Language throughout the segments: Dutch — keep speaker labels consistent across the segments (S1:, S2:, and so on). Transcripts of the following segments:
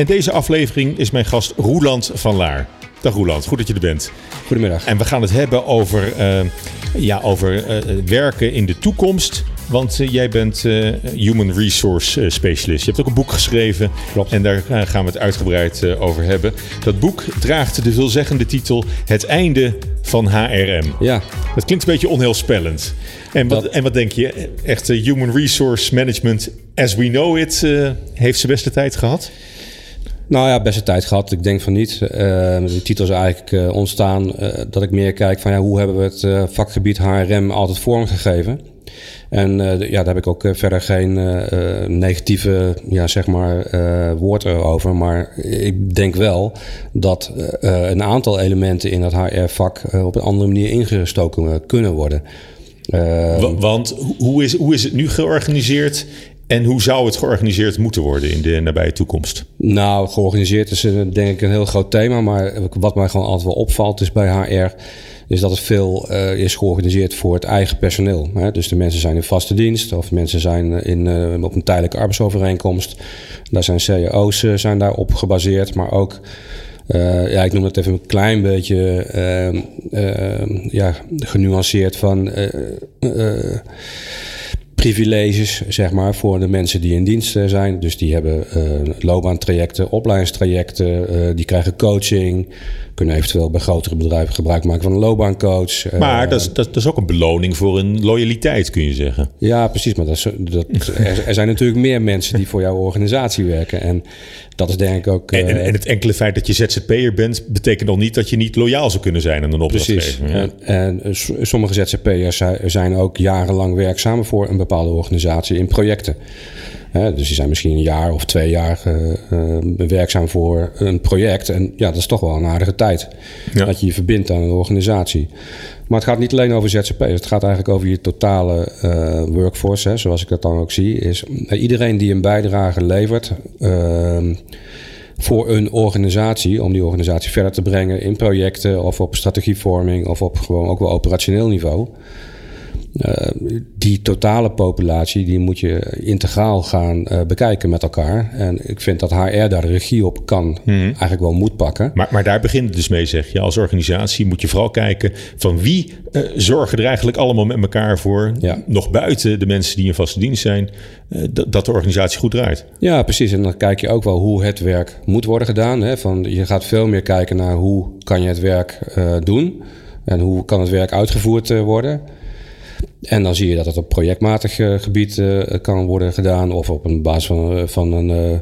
S1: en deze aflevering is mijn gast Roeland van Laar. Dag Roeland, goed dat je er bent.
S2: Goedemiddag.
S1: En we gaan het hebben over, uh, ja, over uh, werken in de toekomst. Want uh, jij bent Human Resource Specialist. Je hebt ook een boek geschreven.
S2: Klopt.
S1: En daar gaan we het uitgebreid over hebben. Dat boek draagt de veelzeggende titel Het einde van HRM.
S2: Ja.
S1: Dat klinkt een beetje onheilspellend. En wat, dat... en wat denk je? Echt Human Resource Management as we know it heeft zijn beste tijd gehad?
S2: Nou ja, beste tijd gehad. Ik denk van niet. Uh, de titel is eigenlijk uh, ontstaan uh, dat ik meer kijk van ja, hoe hebben we het vakgebied HRM altijd vormgegeven. En ja, daar heb ik ook verder geen negatieve ja, zeg maar, woord over. Maar ik denk wel dat een aantal elementen in dat HR-vak op een andere manier ingestoken kunnen worden.
S1: Want hoe is, hoe is het nu georganiseerd en hoe zou het georganiseerd moeten worden in de nabije toekomst?
S2: Nou, georganiseerd is denk ik een heel groot thema. Maar wat mij gewoon altijd wel opvalt is bij HR... is dat het veel uh, is georganiseerd voor het eigen personeel. Hè? Dus de mensen zijn in vaste dienst of mensen zijn in, uh, op een tijdelijke arbeidsovereenkomst. Daar zijn CEO's zijn daarop gebaseerd, maar ook... Ja, ik noem het even een klein beetje uh, uh, ja, genuanceerd van privileges, zeg maar, voor de mensen die in dienst zijn. Dus die hebben uh, loopbaantrajecten, opleidingstrajecten, uh, die krijgen coaching, kunnen eventueel bij grotere bedrijven gebruik maken van een loopbaancoach.
S1: Maar uh, dat, is, dat, dat, is ook een beloning voor een loyaliteit, kun je zeggen.
S2: Ja, precies. Maar dat is, dat, er, er, zijn natuurlijk meer mensen die voor jouw organisatie werken. En dat is denk ik ook...
S1: En, en, en het enkele feit dat je ZZP'er bent, betekent nog niet dat je niet loyaal zou kunnen zijn aan een opdrachtgever.
S2: Precies. Ja. En, en sommige ZZP'ers zijn ook jarenlang werkzaam voor een bepaalde organisatie in projecten. He, dus die zijn misschien een jaar of twee jaar uh, uh, werkzaam voor een project. En ja, dat is toch wel een aardige tijd. Ja. Dat je je verbindt aan een organisatie. Maar het gaat niet alleen over ZZP'ers. Het gaat eigenlijk over je totale uh, workforce. Zoals ik dat dan ook zie. Is iedereen die een bijdrage levert ehm, voor een organisatie, om die organisatie verder te brengen in projecten of op strategievorming of op gewoon ook wel operationeel niveau. Uh, die totale populatie die moet je integraal gaan uh, bekijken met elkaar. En ik vind dat HR daar de regie op kan, mm-hmm. eigenlijk wel moet pakken.
S1: Maar, maar daar begint het dus mee, zeg je. Als organisatie moet je vooral kijken van wie uh, zorgen er eigenlijk allemaal met elkaar voor, ja. nog buiten de mensen die in vaste dienst zijn, dat de organisatie goed draait.
S2: Ja, precies. En dan kijk je ook wel hoe het werk moet worden gedaan. Hè? Van, je gaat veel meer kijken naar hoe kan je het werk doen en hoe kan het werk uitgevoerd worden. En dan zie je dat het op projectmatig uh, gebied uh, kan worden gedaan. Of op een basis van, van een.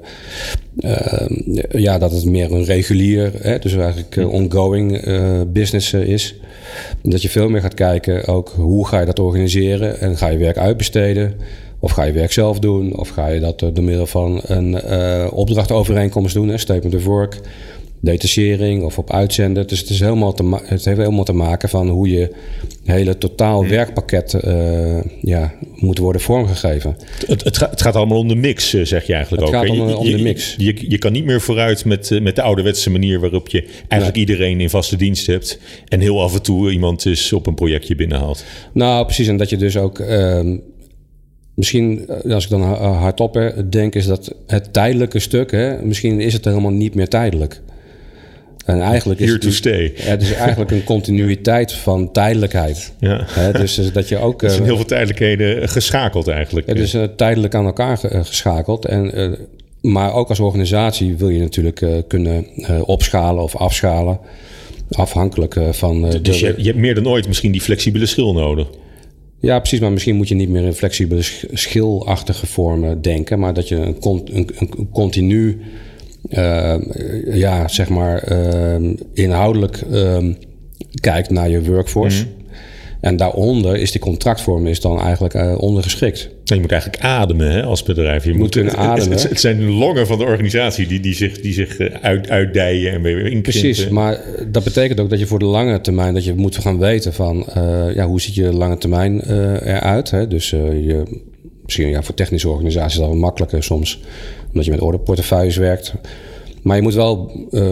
S2: Ja, dat het meer een regulier, hè, dus eigenlijk ongoing business is. Dat je veel meer gaat kijken ook hoe ga je dat organiseren. En ga je werk uitbesteden. Of ga je werk zelf doen. Of ga je dat door middel van een opdrachtovereenkomst doen. Hè, statement of work detachering of op uitzenden. Dus het, is helemaal te het heeft helemaal te maken van hoe je hele totaal werkpakket uh, ja, moet worden vormgegeven.
S1: Het, het, gaat, het, gaat allemaal om de mix, eh, zeg je eigenlijk
S2: het
S1: ook.
S2: Het gaat om,
S1: je,
S2: om de mix.
S1: Je, je, je, kan niet meer vooruit met, met de ouderwetse manier waarop je eigenlijk nee. iedereen in vaste dienst hebt. En heel af en toe iemand is op een projectje binnenhaalt.
S2: Nou, precies. En dat je dus ook... Uh, Misschien, als ik dan hardop denk, is dat het tijdelijke stuk, hè, misschien is het helemaal niet meer tijdelijk. En eigenlijk
S1: Here
S2: is
S1: to stay.
S2: Het is eigenlijk een continuïteit van tijdelijkheid.
S1: Ja.
S2: He, dus dat je ook.
S1: Het zijn heel veel tijdelijkheden geschakeld eigenlijk.
S2: Het is uh, tijdelijk aan elkaar geschakeld. En, maar ook als organisatie wil je natuurlijk kunnen opschalen of afschalen. Afhankelijk van.
S1: dus de, je, je, hebt meer dan ooit misschien die flexibele schil nodig.
S2: Ja, precies. Maar misschien moet je niet meer in flexibele schilachtige vormen denken. Maar dat je een, een, een continu ja, zeg maar, uh, inhoudelijk uh, kijkt naar je workforce. Mm En daaronder is die contractvorm is dan eigenlijk uh, ondergeschikt.
S1: je moet eigenlijk ademen hè, als bedrijf.
S2: Je, moet, ademen.
S1: Het, zijn de longen van de organisatie die, die zich, die zich uit, uitdijen en weer inkrimpen.
S2: Precies, maar dat betekent ook dat je voor de lange termijn... dat je moet gaan weten van ja, hoe ziet je lange termijn eruit. Hè? Dus je, misschien ja, voor technische organisaties is dat wel makkelijker soms... omdat je met orderportefeuilles werkt... Maar je moet wel uh,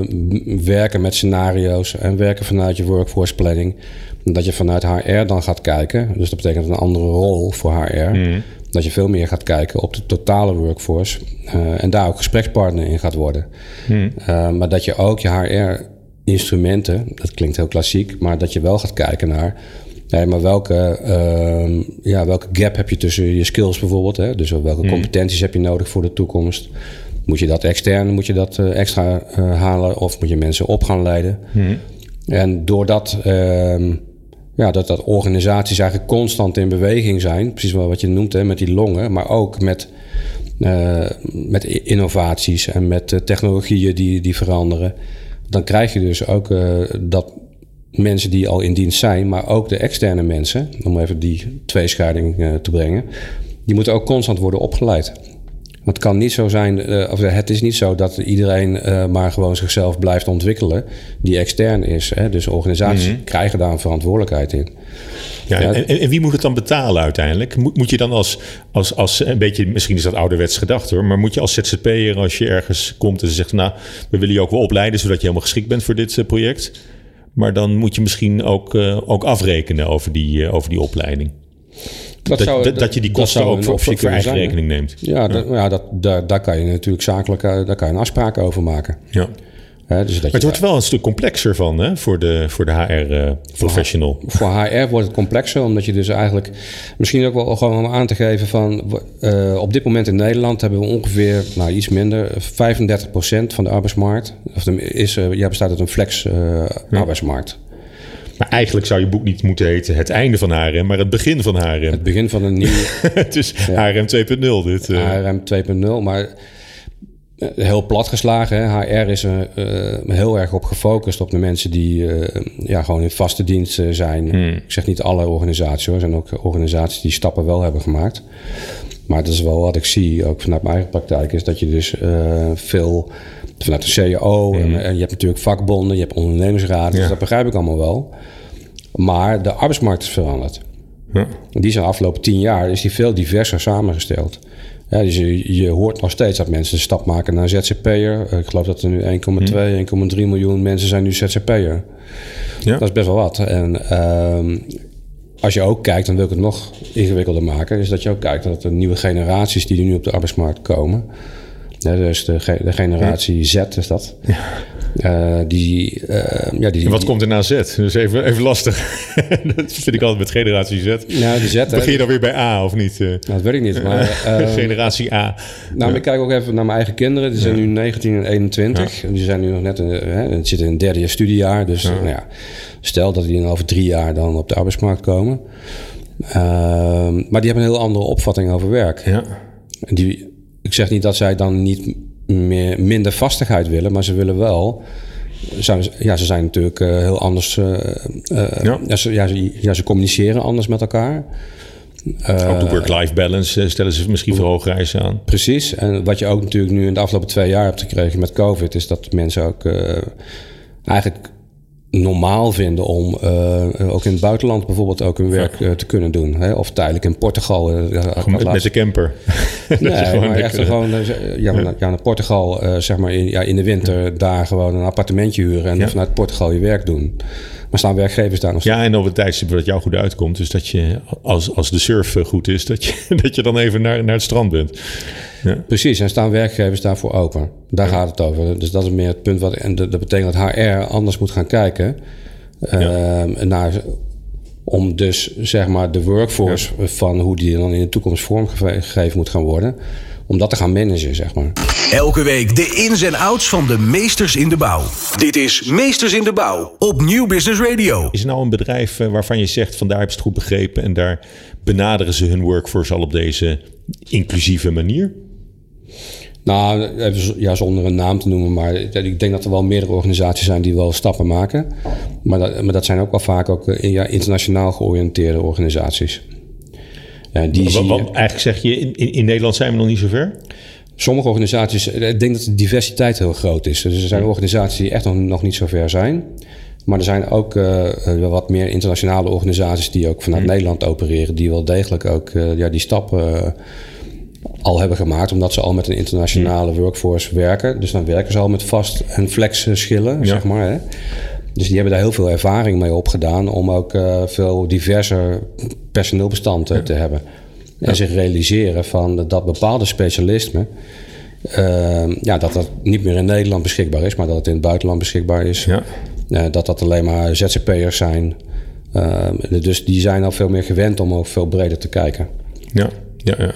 S2: werken met scenario's en werken vanuit je workforce planning. Dat je vanuit HR dan gaat kijken. Dus dat betekent een andere rol voor HR. Mm. Dat je veel meer gaat kijken op de totale workforce. Uh, en daar ook gesprekspartner in gaat worden. Mm. Uh, maar dat je ook je HR-instrumenten, dat klinkt heel klassiek, maar dat je wel gaat kijken naar. Nee, maar welke, uh, ja, welke gap heb je tussen je skills bijvoorbeeld? Hè? Dus welke mm. competenties heb je nodig voor de toekomst? Moet je dat extern, moet je dat uh, extra uh, halen of moet je mensen op gaan leiden? Hmm. En doordat uh, ja, dat, dat organisaties eigenlijk constant in beweging zijn, precies wat je noemt hè, met die longen, maar ook met, uh, met innovaties en met technologieën die, die veranderen, dan krijg je dus ook dat mensen die al in dienst zijn, maar ook de externe mensen, om even die tweescheiding te brengen, die moeten ook constant worden opgeleid. Want het kan niet zo zijn, uh, of het is niet zo dat iedereen uh, maar gewoon zichzelf blijft ontwikkelen, die extern is. Hè? Dus organisaties mm -hmm. krijgen daar een verantwoordelijkheid in.
S1: Ja, ja en, en, wie moet het dan betalen uiteindelijk? Moet, moet je dan als, als, als een beetje, misschien is dat ouderwets gedacht hoor, maar moet je als ZZP'er, als je ergens komt en ze zegt, nou, we willen je ook wel opleiden zodat je helemaal geschikt bent voor dit uh, project. Maar dan moet je misschien ook, ook afrekenen over die, over die opleiding. Dat, dat, zou, dat, je die kosten ook voor, voor eigen rekening neemt.
S2: Ja, ja. Dat, ja dat, daar, daar kan je natuurlijk zakelijk eh, daar kan je een afspraak over maken.
S1: Ja. He, dus dat maar het wordt wel een stuk complexer van hè, voor de, voor de HR-professional.
S2: Uh, voor, HR wordt het complexer, omdat je dus eigenlijk... Misschien ook wel gewoon om aan te geven van... Uh, op dit moment in Nederland hebben we ongeveer, nou iets minder... 35% van de arbeidsmarkt. Of de, is, uh, ja, bestaat uit een flex ja. arbeidsmarkt.
S1: Maar eigenlijk zou je boek niet moeten heten Het einde van HRM, maar het begin van HRM.
S2: Het begin van een nieuwe...
S1: het is ja. HRM 2.0 dit.
S2: HRM 2.0, maar eh, heel plat geslagen. Hè. HR is er uh, heel erg op gefocust op de mensen die uh, ja, gewoon in vaste dienst zijn. Hmm. Ik zeg niet alle organisaties hoor. Er zijn ook organisaties die stappen wel hebben gemaakt. Maar dat is wel wat ik zie, ook vanuit mijn eigen praktijk, is dat je dus veel vanuit de CEO. En, hmm. en, je hebt natuurlijk vakbonden, je hebt ondernemingsraden. Dus dat begrijp ik allemaal wel. Maar de arbeidsmarkt is veranderd. Ja. Die zijn de afgelopen tien jaar is die veel diverser samengesteld. Ja, dus je, je, hoort nog steeds dat mensen de stap maken naar ZZP'er. Ik geloof dat er nu 1,2, 1,3 miljoen mensen zijn nu ZZP'er. Ja. Dat is best wel wat. En uh, als je ook kijkt, dan wil ik het nog ingewikkelder maken... is dat je ook kijkt dat de nieuwe generaties die nu op de arbeidsmarkt komen... Ja, dus de, de generatie Z is dat. Ja. Uh, die, uh, ja, die,
S1: en wat komt er na Z? Dus even, even lastig. dat vind ik altijd met generatie Z.
S2: Nou, die Z
S1: Begin je dan weer bij A of niet? Uh,
S2: nou, dat weet ik niet. Maar,
S1: generatie A.
S2: Nou, ja. ik kijk ook even naar mijn eigen kinderen. Die zijn nu 19 en 21. En die zijn nu nog net in, hè, zitten in het derde jaar studiejaar. Dus nou ja, stel dat die over drie jaar dan op de arbeidsmarkt komen. Ehm, maar die hebben een heel andere opvatting over werk. Ja. En die, zeg niet dat zij dan niet meer, minder vastigheid willen, maar ze willen wel. Zijn, ja, ze zijn natuurlijk uh, heel anders. Uh, ja. Ja, ze, ja, ze, ja, ze communiceren anders met elkaar.
S1: ook de work-life balance stellen ze misschien voor hoge eisen aan.
S2: Precies. En wat je ook natuurlijk nu in de afgelopen twee jaar hebt gekregen met COVID, is dat mensen ook eigenlijk normaal vinden om uh, ook in het buitenland bijvoorbeeld ook hun werk uh, te kunnen doen. Hè? Of tijdelijk in Portugal.
S1: Uh, met, met de camper.
S2: nee, maar echt gewoon ja, ja. naar Portugal, zeg maar in, ja, in de winter daar gewoon een appartementje huren en vanuit Portugal je werk doen. Maar staan werkgevers daar nog
S1: Ja, en op het tijdstip dat jou goed uitkomt. Dus dat je, als, als de surf goed is, dat je, dat je dan even naar, naar het strand bent.
S2: Ja. Precies, en staan werkgevers daarvoor open. Daar gaat het over. Dus dat is meer het punt wat. En dat, betekent dat HR anders moet gaan kijken. Uh, naar, om dus zeg maar de workforce van hoe die dan in de toekomst vormgegeven moet gaan worden om dat te gaan managen, zeg maar.
S3: Elke week de ins en outs van de meesters in de bouw. Dit is Meesters in de Bouw op Nieuw Business Radio.
S1: Is er nou een bedrijf eh, waarvan je zegt, van daar heb je het goed begrepen... en daar benaderen ze hun workforce al op deze inclusieve manier?
S2: Nou, ja, zonder een naam te noemen, maar ik denk dat er wel meerdere organisaties zijn die wel stappen maken. Maar dat, maar dat zijn ook wel vaak ook eh, ja, internationaal georiënteerde organisaties.
S1: Ja, die je, eigenlijk zeg je, in, in, Nederland zijn we nog niet zo ver?
S2: Sommige organisaties, eh, ik denk dat de diversiteit heel groot is. Dus er zijn organisaties die echt nog, nog niet zo ver zijn. Maar er zijn ook uh, wat meer internationale organisaties die ook vanuit mhm. Nederland opereren, die wel degelijk ook uh, ja, die stappen al hebben gemaakt, omdat ze al met een internationale mhm. workforce werken. Dus dan werken ze al met vast en flex schillen, zeg maar. Hè. Dus die hebben daar heel veel ervaring mee opgedaan om ook veel diverser personeelbestand te hebben. En zich realiseren van dat bepaalde specialismen, ja, dat dat niet meer in Nederland beschikbaar is, maar dat het in het buitenland beschikbaar is. Ja. Uh, dat dat alleen maar ZZP'ers zijn. Uh, dus die zijn al veel meer gewend om ook veel breder te kijken.
S1: Ja, ja, ja.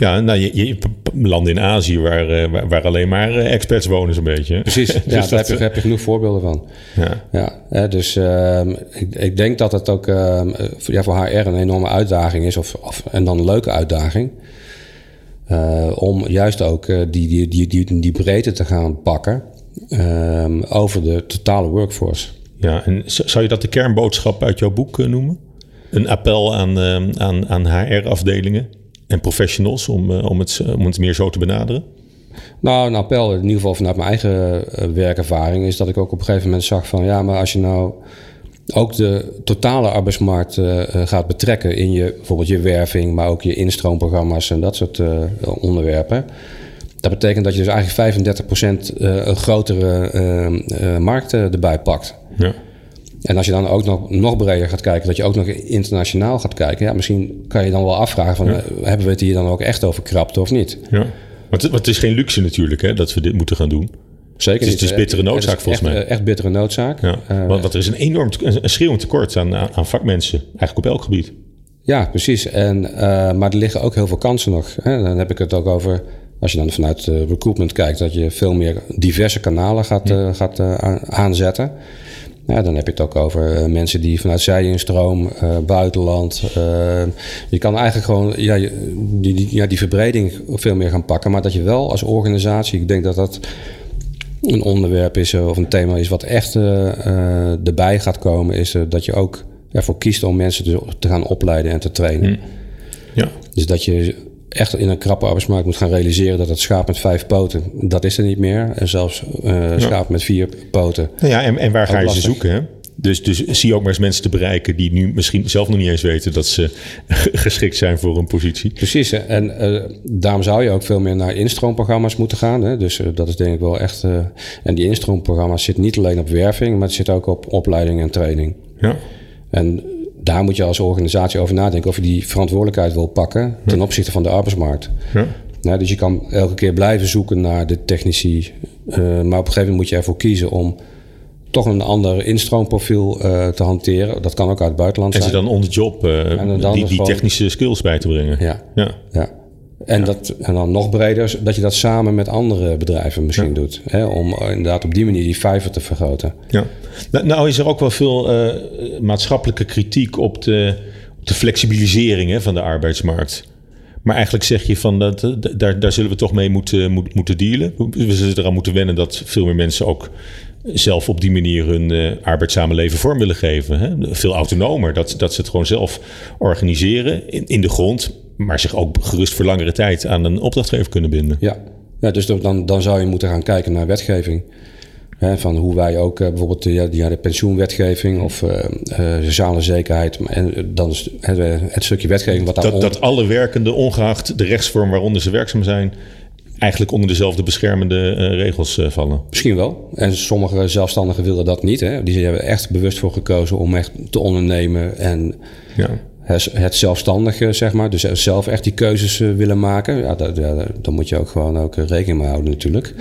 S1: Ja, nou, je, je landen in Azië waar, uh, waar, waar, alleen maar experts wonen zo'n beetje.
S2: Precies, dus ja, daar heb je, heb je, genoeg voorbeelden van. Ja. ja hè, dus ehm, ik, ik, denk dat het ook ehm, ja, voor HR een enorme uitdaging is. Of, of, en dan een leuke uitdaging. om juist ook die, die, die, die, die breedte te gaan pakken. Ehm, over de totale workforce.
S1: Ja, en zou je dat de kernboodschap uit jouw boek uh, noemen? Een appel aan, aan, aan HR-afdelingen en professionals om, uh, om, het, om het meer zo te benaderen?
S2: Nou, een appel, in ieder geval vanuit mijn eigen eh, werkervaring, is dat ik ook op een gegeven moment zag van ja, maar als je nou ook de totale arbeidsmarkt gaat betrekken in je bijvoorbeeld je werving, maar ook je instroomprogramma's en dat soort onderwerpen dat betekent dat je dus eigenlijk 35% uh, een grotere markt erbij pakt. Ja. En als je dan ook nog, nog breder gaat kijken, dat je ook nog internationaal gaat kijken, ja, misschien kan je dan wel afvragen: van, hebben we het hier dan ook echt over krapte of niet?
S1: Ja. Want het, het is geen luxe natuurlijk hè, dat we dit moeten gaan doen.
S2: Zeker
S1: het is, is bittere noodzaak volgens
S2: mij.
S1: Echt
S2: bittere noodzaak.
S1: Ja. Want, want, er is een enorm een schreeuwend tekort aan, aan vakmensen, eigenlijk op elk gebied.
S2: Ja, precies. En, maar er liggen ook heel veel kansen nog. Hè. Dan heb ik het ook over als je dan vanuit uh, recruitment kijkt, dat je veel meer diverse kanalen gaat, gaat aanzetten. Ja, dan heb je het ook over mensen die vanuit zijinstroom, buitenland. je kan eigenlijk gewoon ja, die, die, ja, die verbreding veel meer gaan pakken. Maar dat je wel als organisatie, ik denk dat dat een onderwerp is of een thema is wat echt erbij gaat komen, is dat je ook ervoor kiest om mensen te, te gaan opleiden en te trainen. Ja. Dus dat je echt in een krappe arbeidsmarkt moet gaan realiseren dat het schaap met vijf poten, dat is er niet meer. En zelfs uh, schaap met vier poten.
S1: Nou ja, en, en waar ga je ze zoeken? Hè? Dus, dus zie ook maar eens mensen te bereiken die nu misschien zelf nog niet eens weten dat ze geschikt zijn voor een positie.
S2: Precies, en uh, daarom zou je ook veel meer naar instroomprogramma's moeten gaan. Hè? Dus uh, dat is denk ik wel echt. En die instroomprogramma's zitten niet alleen op werving, maar het zit ook op opleiding en training. Ja. En daar moet je als organisatie over nadenken of je die verantwoordelijkheid wil pakken ten opzichte van de arbeidsmarkt. Ja. dus je kan elke keer blijven zoeken naar de technici, uh, maar op een gegeven moment moet je ervoor kiezen om toch een ander instroomprofiel uh, te hanteren. Dat kan ook uit het buitenland
S1: zijn. En ze dan on the job uh, die, die technische skills bij te brengen.
S2: Ja, ja. ja. En, dat, en dan nog breder, dat je dat samen met andere bedrijven misschien doet. Hè, om inderdaad op die manier die vijver te vergroten.
S1: Ja. Nou, nou is er ook wel veel uh, maatschappelijke kritiek op de, op de flexibilisering hè, van de arbeidsmarkt. Maar eigenlijk zeg je van dat, eh, daar, daar zullen we toch mee moeten, moet, moeten dealen. We zullen eraan moeten wennen dat veel meer mensen ook zelf op die manier hun uh, arbeidszame leven vorm willen geven. Hè? Veel autonomer, dat, dat ze het gewoon zelf organiseren in, in de grond maar zich ook gerust voor langere tijd aan een opdrachtgever kunnen binden.
S2: Ja, ja dus dan, dan zou je moeten gaan kijken naar wetgeving. van hoe wij ook uh, bijvoorbeeld de, ja, de pensioenwetgeving of uh, uh, sociale zekerheid. En dan is het, het, stukje wetgeving wat
S1: dat, dat alle werkenden, ongeacht de rechtsvorm waaronder ze werkzaam zijn, eigenlijk onder dezelfde beschermende regels vallen.
S2: Misschien wel. En sommige zelfstandigen willen dat niet. Hè. Die hebben echt bewust voor gekozen om echt te ondernemen en ja het zelfstandige, zeg maar. Dus zelf echt die keuzes eh, willen maken. Ja, daar, daar, moet je ook gewoon ook eh, rekening mee houden natuurlijk.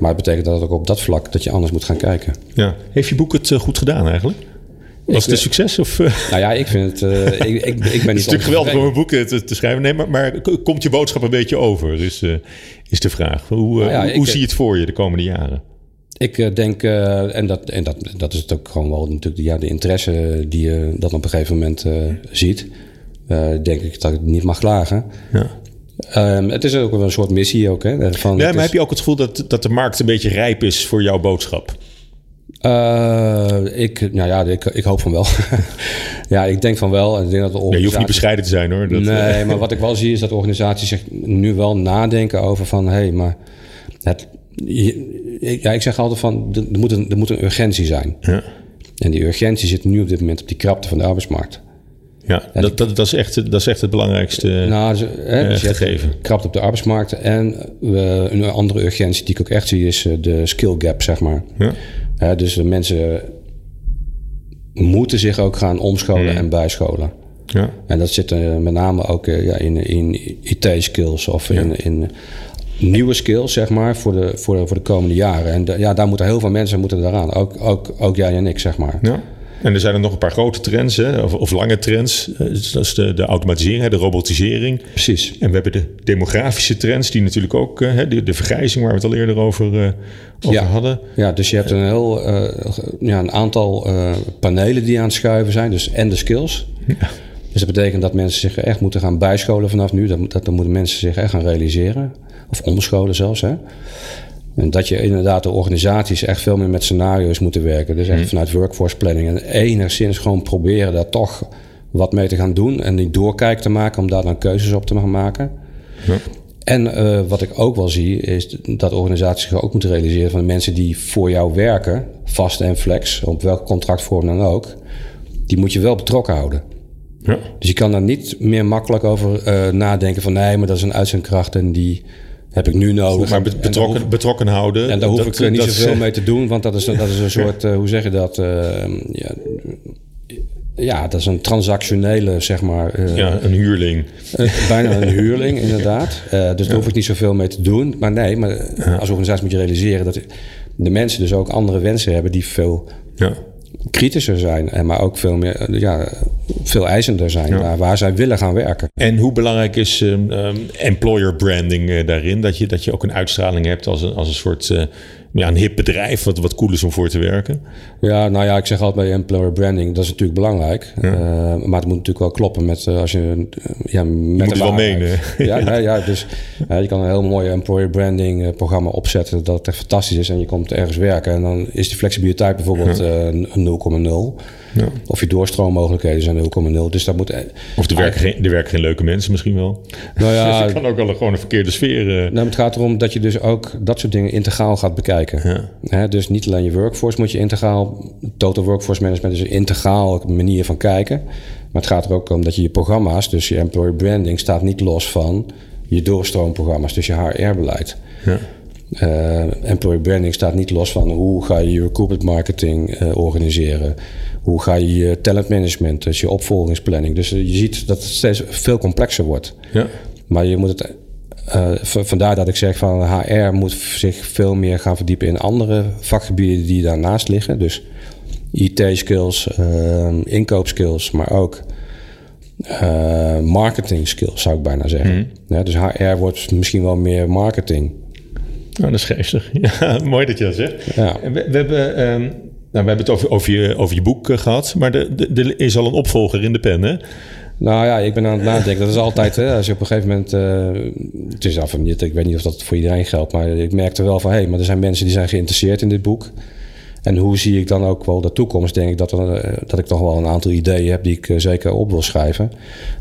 S2: Maar het betekent dat ook op dat vlak dat je anders moet gaan kijken.
S1: Ja. Heeft je boek het eh, goed gedaan eigenlijk? Was het een succes? Of?
S2: Nou ja, ik vind het. Uh, ik, ik, ik ben niet. Het is
S1: natuurlijk geweldig om een boek te, te, schrijven. Nee, maar, maar, komt je boodschap een beetje over? Dus uh, is de vraag. Hoe, nou ja, hoe zie je het voor je de komende jaren?
S2: Ik eh, denk, uh, en, dat, en dat, dat is het ook gewoon wel natuurlijk ja, de interesse die je dan op een gegeven moment uh, ziet. denk ik dat ik niet mag klagen. Ja. Ehm, het is ook wel een soort missie ook. Hè, van,
S1: Ja, maar
S2: is-
S1: heb je ook het gevoel dat, dat de markt een beetje rijp is voor jouw boodschap?
S2: Eh, ik, nou ja, ik, ik hoop van wel. ja, ik denk van wel. En ik denk dat de
S1: Ja, je hoeft niet bescheiden te zijn hoor. Dat,
S2: nee,
S1: eh,
S2: maar wat ik wel zie is dat organisaties zich nu wel nadenken over van... hé, hey, maar het, ja, ik zeg altijd van, er moet, een, er moet een urgentie zijn.
S1: ja.
S2: En die urgentie zit nu op dit moment op die krapte van de arbeidsmarkt.
S1: Ja, dat, dat, dat, is echt, het- dat is echt het belangrijkste.
S2: Nou, dus, hè, dus
S1: gegeven.
S2: krapte op de arbeidsmarkt. En eh, een andere urgentie die ik ook echt zie is eh, de skill gap, zeg maar.
S1: ja.
S2: Hè, dus de mensen moeten zich ook gaan omscholen en bijscholen.
S1: Ja.
S2: En dat zit met name ook ja, in, in IT-skills of in, in nieuwe skills, zeg maar, voor de, voor de, voor de komende jaren. En ja, daar moeten heel veel mensen moeten daaraan. Ook, ook, ook jij en ik, zeg maar.
S1: Ja. En er zijn er nog een paar grote trends, hè, of, of lange trends. Eh, Dat is de, de automatisering, hè, de robotisering.
S2: Precies.
S1: En we hebben de demografische trends, die natuurlijk ook, eh, hè, de, de vergrijzing waar we het al eerder over, eh, over
S2: Ja.
S1: hadden.
S2: Ja, dus je hebt een heel eh, ja, een aantal eh, panelen die aan het schuiven zijn. Dus en de skills. Dus dat betekent dat mensen zich echt moeten gaan bijscholen vanaf nu. Dat, dat, dat moeten mensen zich echt gaan realiseren. Of omscholen zelfs. Hè? En dat je inderdaad de organisaties echt veel meer met scenario's moeten werken. Dus echt vanuit workforce planning. En enigszins gewoon proberen daar toch wat mee te gaan doen. En die doorkijk te maken om daar dan keuzes op te gaan maken.
S1: Ja.
S2: En eh, wat ik ook wel zie, is dat organisaties zich ook moeten realiseren van de mensen die voor jou werken, vast en flex, op welke contractvorm dan ook, die moet je wel betrokken houden.
S1: Ja.
S2: Dus je kan daar niet meer makkelijk over eh, nadenken van nee, maar dat is een uitzendkracht en die heb ik nu nodig.
S1: Maar betrokken,
S2: hoef-
S1: betrokken houden.
S2: en daar hoef
S1: dat-
S2: ik niet zoveel mee te doen, want dat is, dat is een soort, eh, hoe zeg je dat? eh, ja, ja, dat is een transactionele, zeg maar. eh,
S1: Ja, een huurling.
S2: bijna een huurling, inderdaad. Dus daar hoef ik niet zoveel mee te doen. Maar nee, maar als organisatie moet je realiseren dat de mensen dus ook andere wensen hebben die veel
S1: Ja.
S2: Kritischer zijn. En maar ook veel meer, eh, ja, veel eisender zijn waar, waar zij willen gaan werken.
S1: En hoe belangrijk is ehm, ehm, employer branding eh, daarin? Dat je, dat je ook een uitstraling hebt als een, als een soort eh, ja, een hip bedrijf, wat, wat cool is om voor te werken.
S2: Ja, nou ja, ik zeg altijd bij employer branding, dat is natuurlijk belangrijk. Eh, maar het moet natuurlijk wel kloppen met eh, als je eh, ja, met
S1: moet
S2: de
S1: het wel menen.
S2: Ja, nee, ja dus je kan een heel mooi employer branding programma opzetten dat echt fantastisch is en je komt ergens werken en dan is die flexibiliteit bijvoorbeeld eh, een 0,0.
S1: Ja.
S2: Of je doorstroommogelijkheden zijn 0,0. Dus dat moet.
S1: Of er werken, geen, er werken geen leuke mensen misschien wel.
S2: Nou ja,
S1: Dus je kan ook wel gewoon een verkeerde sfeer. eh,
S2: Nou, het gaat erom dat je dus ook dat soort dingen integraal gaat bekijken.
S1: Ja.
S2: Hè, dus niet alleen je workforce moet je integraal... Total workforce management is een integraal manier van kijken. Maar het gaat er ook om dat je je programma's... dus je employer branding staat niet los van je doorstroomprogramma's. Dus je HR-beleid.
S1: ja.
S2: Eh, employer branding staat niet los van hoe ga je je recruitment marketing eh, organiseren. Hoe ga je je talent management, dus je opvolgingsplanning. Dus eh, je ziet dat het steeds veel complexer wordt.
S1: Ja. Maar
S2: je moet het. eh, vandaar dat ik zeg van HR moet zich veel meer gaan verdiepen in andere vakgebieden die daarnaast liggen. Dus IT-skills, inkoopskills, maar ook eh, marketing skills zou ik bijna zeggen. Ja, dus HR wordt misschien wel meer marketing.
S1: Nou, dat is geestig. Ja, mooi dat je dat zegt.
S2: Ja.
S1: We, we, hebben, ehm, nou, we hebben het over, over, je, over je boek eh, gehad, maar er is al een opvolger in de pen, hè?
S2: Nou ja, ik ben aan het nadenken. Dat is altijd, hè, als je op een gegeven moment... eh, het is af en ik weet niet of dat voor iedereen geldt... maar ik merkte wel van... hé, hey, maar er zijn mensen die zijn geïnteresseerd in dit boek. En hoe zie ik dan ook wel de toekomst? Denk ik dat, er, eh, dat ik toch wel een aantal ideeën heb... die ik zeker op wil schrijven.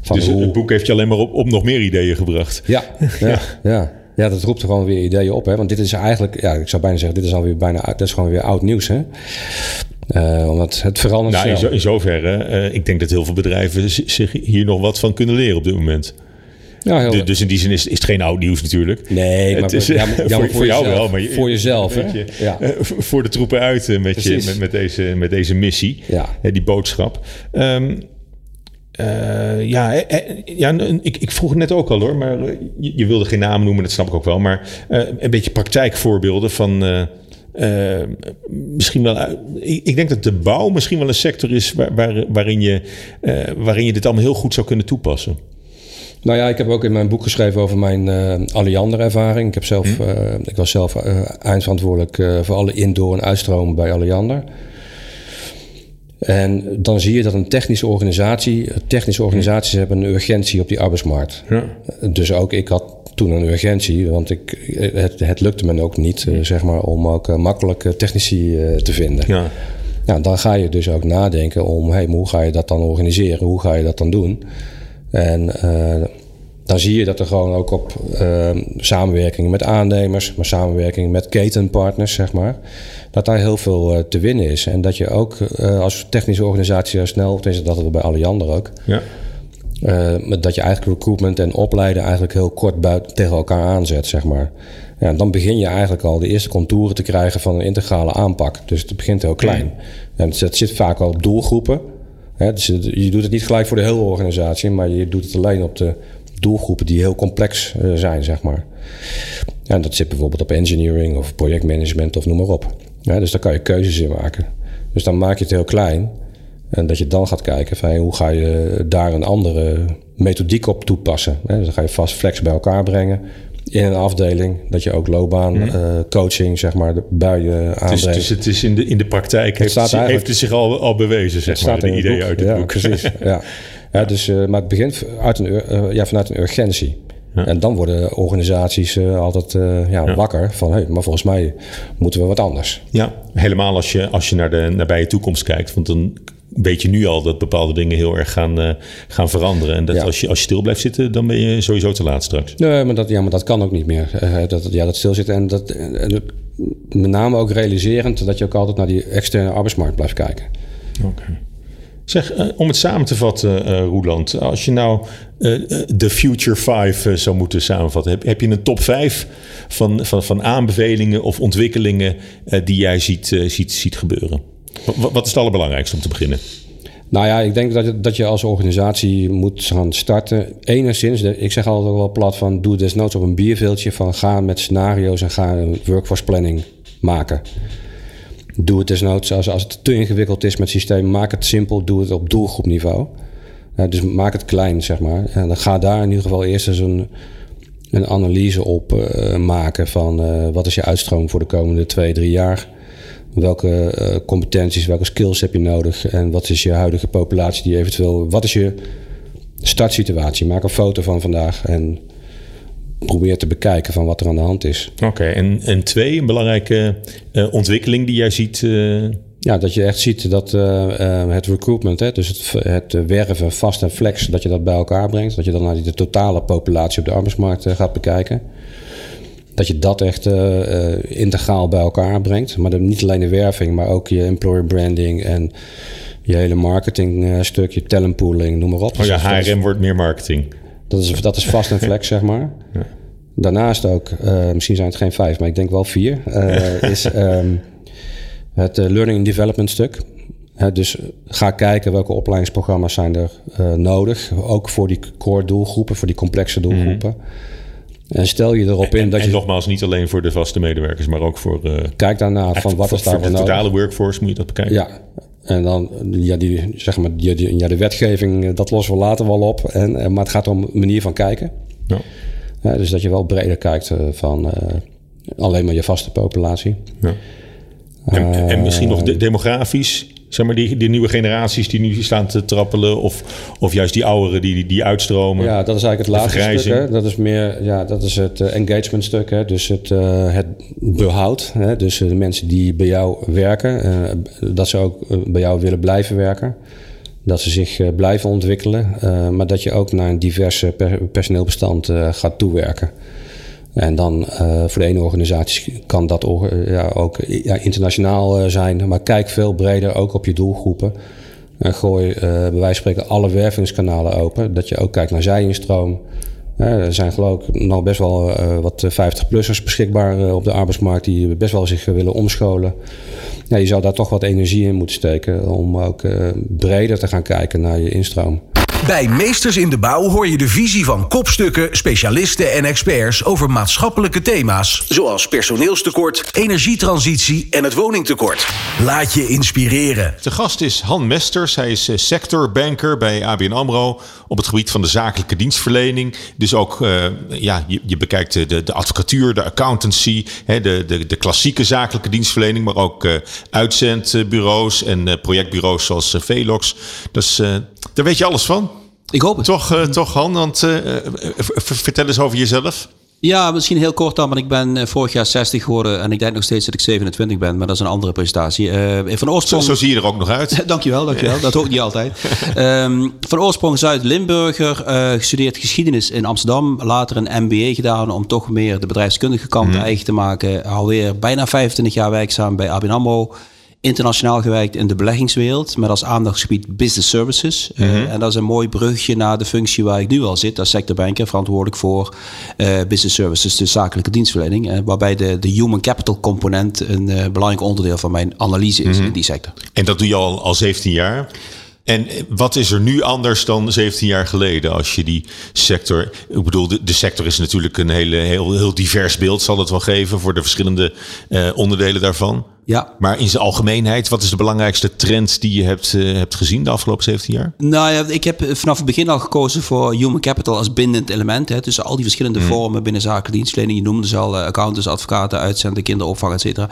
S2: Van
S1: Dus
S2: hoe,
S1: het boek heeft je alleen maar op, op nog meer ideeën gebracht.
S2: Ja, ja, ja. ja, dat roept er gewoon weer ideeën op. Hè? Want dit is eigenlijk... Ja, ik zou bijna zeggen... dit is alweer bijna... Dat is gewoon weer oud nieuws, hè? Eh, omdat het verandert
S1: Nou, in, zoverre, eh, ik denk dat heel veel bedrijven zich hier nog wat van kunnen leren op dit moment.
S2: Ja,
S1: Dus in die zin is, is het geen oud nieuws natuurlijk.
S2: Nee, maar,
S1: Het is,
S2: ja, maar- ja, maar
S1: voor, voor jou
S2: jezelf.
S1: wel, maar je-
S2: voor jezelf, hè?
S1: je,
S2: Ja.
S1: eh, voor de troepen uit eh, met, je, met, met, deze, met deze missie,
S2: Ja.
S1: eh, die boodschap. Ehm, eh, ja, eh, eh, ja ik, ik vroeg het net ook al hoor, maar je, je wilde geen namen noemen, dat snap ik ook wel. Maar een beetje praktijkvoorbeelden van. misschien wel. ik, ik denk dat de bouw misschien wel een sector is waar, waar, waarin, je, waarin je dit allemaal heel goed zou kunnen toepassen.
S2: Nou ja, ik heb ook in mijn boek geschreven over mijn eh Alliander-ervaring. Ik, heb zelf, eh, ik was zelf eindverantwoordelijk voor alle indoor- en uitstromen bij Alliander. En dan zie je dat een technische organisatie, technische organisaties hebben een urgentie op die arbeidsmarkt.
S1: Ja.
S2: Dus ook ik had toen een urgentie, want ik, het, het lukte me ook niet, eh, zeg maar, om ook eh, makkelijk eh, technici te vinden.
S1: Ja.
S2: Nou, dan ga je dus ook nadenken om, hey, hoe ga je dat dan organiseren? Hoe ga je dat dan doen? En dan zie je dat er gewoon ook op uh, samenwerking met aannemers, maar samenwerking met ketenpartners, zeg maar, dat daar heel veel uh, te winnen is. En dat je ook uh, als technische organisatie snel, tenminste dat we bij Alliander ook,
S1: Ja.
S2: uh, dat je eigenlijk recruitment en opleiden eigenlijk heel kort buiten tegen elkaar aanzet, zeg maar. Ja, dan begin je eigenlijk al de eerste contouren te krijgen van een integrale aanpak. Dus het begint heel klein. En het zit vaak al op doelgroepen. Dus je doet het niet gelijk voor de hele organisatie, maar je doet het alleen op de doelgroepen die heel complex zijn, zeg maar. En dat zit bijvoorbeeld op engineering of projectmanagement of noem maar op. Ja, dus daar kan je keuzes in maken. Dus dan maak je het heel klein. En dat je dan gaat kijken van hey, hoe ga je daar een andere methodiek op toepassen. Hè? Dus dan ga je vast flex bij elkaar brengen in een afdeling. Dat je ook loopbaan mm. uh, coaching zeg maar bij je aanbrengt.
S1: Dus, dus het is in de, in de praktijk heeft het, heeft het zich al, al bewezen, zeg maar, de idee uit het
S2: ja,
S1: boek.
S2: Precies, ja. ja dus, uh, maar het begint uit een, uh, ja, vanuit een urgentie. Ja. En dan worden organisaties uh, altijd uh, ja, ja, wakker van, hey, maar volgens mij moeten we wat anders.
S1: Ja, helemaal als je, als je naar de nabije toekomst kijkt. Want dan weet je nu al dat bepaalde dingen heel erg gaan, uh, gaan veranderen. En dat ja. als, je, als je stil blijft zitten, dan ben je sowieso te laat straks.
S2: Nee, maar dat, ja, maar dat kan ook niet meer. dat, ja, dat stilzitten en dat, met name ook realiserend dat je ook altijd naar die externe arbeidsmarkt blijft kijken.
S1: Oké. Okay. Zeg, uh, om het samen te vatten, uh, Roeland. Als je nou uh, de Future 5 zou moeten samenvatten. Heb, heb, je een top 5 van, van, van aanbevelingen of ontwikkelingen die jij ziet, ziet, ziet gebeuren? Wat, wat is het allerbelangrijkste om te beginnen?
S2: Nou ja, ik denk dat je, dat je als organisatie moet gaan starten. Enigszins, ik zeg altijd wel plat van... doe desnoods op een bierveeltje van ga met scenario's... en ga een workforce planning maken. Doe het desnoods als, als het te ingewikkeld is met het systeem. Maak het simpel, doe het op doelgroepniveau. Uh, dus maak het klein, zeg maar. En dan ga daar in ieder geval eerst eens een, een analyse op uh, maken... van uh, wat is je uitstroom voor de komende twee, drie jaar... Welke uh, competenties, welke skills heb je nodig en wat is je huidige populatie die eventueel. Wat is je startsituatie? Maak een foto van vandaag en probeer te bekijken van wat er aan de hand is.
S1: Oké, okay, en, en twee, een belangrijke uh, ontwikkeling die jij ziet. Uh...
S2: Ja, dat je echt ziet dat het recruitment, hè, dus het, het werven vast en flex, dat je dat bij elkaar brengt. Dat je dan naar de totale populatie op de arbeidsmarkt gaat bekijken dat je dat echt integraal bij elkaar brengt. Maar dan niet alleen de werving, maar ook je employer branding en je hele marketing uh, stuk, je talentpooling, noem maar op.
S1: Oh ja, HRM wordt meer marketing.
S2: Dat is, dat is vast en flex, zeg maar. Ja. Daarnaast ook, misschien zijn het geen vijf, maar ik denk wel vier, is um, het learning and development stuk. dus ga kijken welke opleidingsprogramma's zijn er nodig. Ook voor die core doelgroepen, voor die complexe doelgroepen. Mm -hmm. En stel je erop in dat
S1: en
S2: je...
S1: nogmaals, niet alleen voor de vaste medewerkers, maar ook voor... Uh,
S2: Kijk daarna van wat is daar
S1: voor de totale workforce moet je dat bekijken.
S2: Ja, en dan, ja, die, zeg maar, die, die, ja, de wetgeving, dat lossen we later wel op. En, maar het gaat om manier van kijken.
S1: Ja.
S2: Ja, dus dat je wel breder kijkt uh, van uh, alleen maar je vaste populatie.
S1: Ja. En, en misschien nog de, demografisch zeg maar, die, die nieuwe generaties die nu staan te trappelen, of, of juist die ouderen die, die, die uitstromen?
S2: Ja, dat is eigenlijk het laatste stuk. Hè? Dat is meer, ja, dat is het uh, engagement stuk, hè? dus het, uh, het behoud. Hè? Dus uh, de mensen die bij jou werken, dat ze ook bij jou willen blijven werken. Dat ze zich blijven ontwikkelen, maar dat je ook naar een divers per personeelbestand gaat toewerken. En dan uh, voor de ene organisatie kan dat ja, ook ja, internationaal uh, zijn. Maar kijk veel breder ook op je doelgroepen. En gooi uh, bij wijze van spreken alle wervingskanalen open. Dat je ook kijkt naar zijinstroom. er zijn geloof ik nog best wel wat 50-plussers beschikbaar op de arbeidsmarkt... die best wel zich willen omscholen. Je zou daar toch wat energie in moeten steken... om ook breder te gaan kijken naar je instroom.
S3: Bij Meesters in de Bouw hoor je de visie van kopstukken, specialisten en experts over maatschappelijke thema's. Zoals personeelstekort, energietransitie en het woningtekort. Laat je inspireren.
S1: De gast is Han Mesters. Hij is eh, sectorbanker bij ABN AMRO op het gebied van de zakelijke dienstverlening. Dus ook, uh, ja, je, je bekijkt de, de advocatuur, de accountancy, hè, de, de, de klassieke zakelijke dienstverlening, maar ook uh, uitzendbureaus en uh, projectbureaus zoals Velox. Dus daar weet je alles van.
S4: Ik hoop het.
S1: Toch, uh, toch Han, want uh, vertel eens over jezelf.
S4: Ja, misschien heel kort dan, want ik ben vorig jaar 60 geworden en ik denk nog steeds dat ik 27 ben, maar dat is een andere presentatie. Uh, van oorsprong...
S1: Zo, zo, zie je er ook nog uit.
S4: dankjewel, dankjewel. dat hoort niet altijd. um, van oorsprong Zuid-Limburger, uh, gestudeerd geschiedenis in Amsterdam, later een MBA gedaan om toch meer de bedrijfskundige kant mm. eigen te maken. Alweer bijna 25 jaar werkzaam bij ABN AMRO internationaal gewerkt in de beleggingswereld, met als aandachtsgebied business services. Mm -hmm. uh, en dat is een mooi brugje naar de functie waar ik nu al zit, als sectorbanker, verantwoordelijk voor uh, business services, de zakelijke dienstverlening, uh, waarbij de, de human capital component een belangrijk onderdeel van mijn analyse is mm -hmm. in die sector.
S1: En dat doe je al, al 17 jaar? En wat is er nu anders dan 17 jaar geleden als je die sector. Ik bedoel, de, de sector is natuurlijk een hele, heel, heel divers beeld, zal het wel geven voor de verschillende onderdelen daarvan.
S4: Ja.
S1: Maar in zijn algemeenheid, wat is de belangrijkste trend die je hebt, uh, hebt gezien de afgelopen 17 jaar?
S4: Nou ja, ik heb vanaf het begin al gekozen voor human capital als bindend element. Hè, tussen al die verschillende mm. vormen binnen zakelijke dienstverlening. Je noemde ze al uh, accountants, advocaten, uitzenden, kinderopvang, et cetera.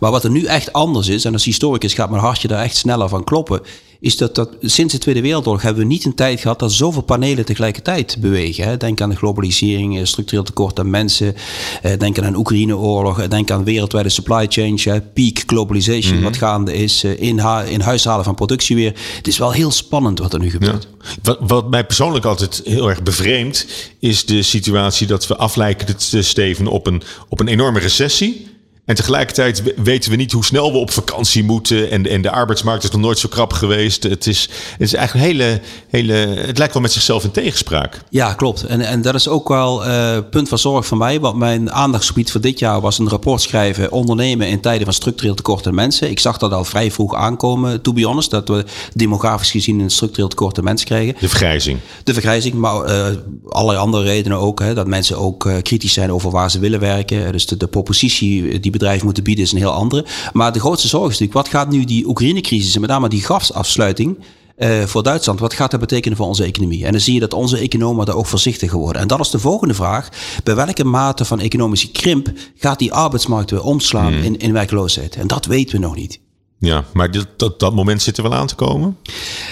S4: Maar wat er nu echt anders is, en als historicus gaat mijn hartje daar echt sneller van kloppen is dat, dat sinds de Tweede Wereldoorlog hebben we niet een tijd gehad dat zoveel panelen tegelijkertijd bewegen. Hè. Denk aan de globalisering, structureel tekort aan mensen. Eh, denk aan een Oekraïne-oorlog. Denk aan wereldwijde supply chains, hè. peak globalization, mm -hmm. wat gaande is. In, in huis halen van productie weer. Het is wel heel spannend wat er nu gebeurt.
S1: Ja. Wat, wat mij persoonlijk altijd heel erg bevreemdt, is de situatie dat we aflijken te steven op een, op een enorme recessie. En tegelijkertijd weten we niet hoe snel we op vakantie moeten. En, en de arbeidsmarkt is nog nooit zo krap geweest. Het is, het is eigenlijk een hele, hele. Het lijkt wel met zichzelf in tegenspraak.
S4: Ja, klopt. En, en dat is ook wel uh, punt van zorg voor mij. Want mijn aandachtsgebied voor dit jaar was een rapport schrijven. Ondernemen in tijden van structureel tekort aan mensen. Ik zag dat al vrij vroeg aankomen, to be honest. Dat we demografisch gezien een structureel tekort aan mensen krijgen.
S1: De vergrijzing.
S4: De vergrijzing, maar uh, allerlei andere redenen ook. Hè, dat mensen ook uh, kritisch zijn over waar ze willen werken. Dus de, de propositie die bedrijven moeten bieden is een heel andere. Maar de grootste zorg is natuurlijk, wat gaat nu die Oekraïne-crisis en met name die gasafsluiting uh, voor Duitsland, wat gaat dat betekenen voor onze economie? En dan zie je dat onze economen daar ook voorzichtiger worden. En dat is de volgende vraag. Bij welke mate van economische krimp gaat die arbeidsmarkt weer omslaan hmm. in, in werkloosheid? En dat weten we nog niet.
S1: Ja, maar dit, dat, dat moment zit er wel aan te komen?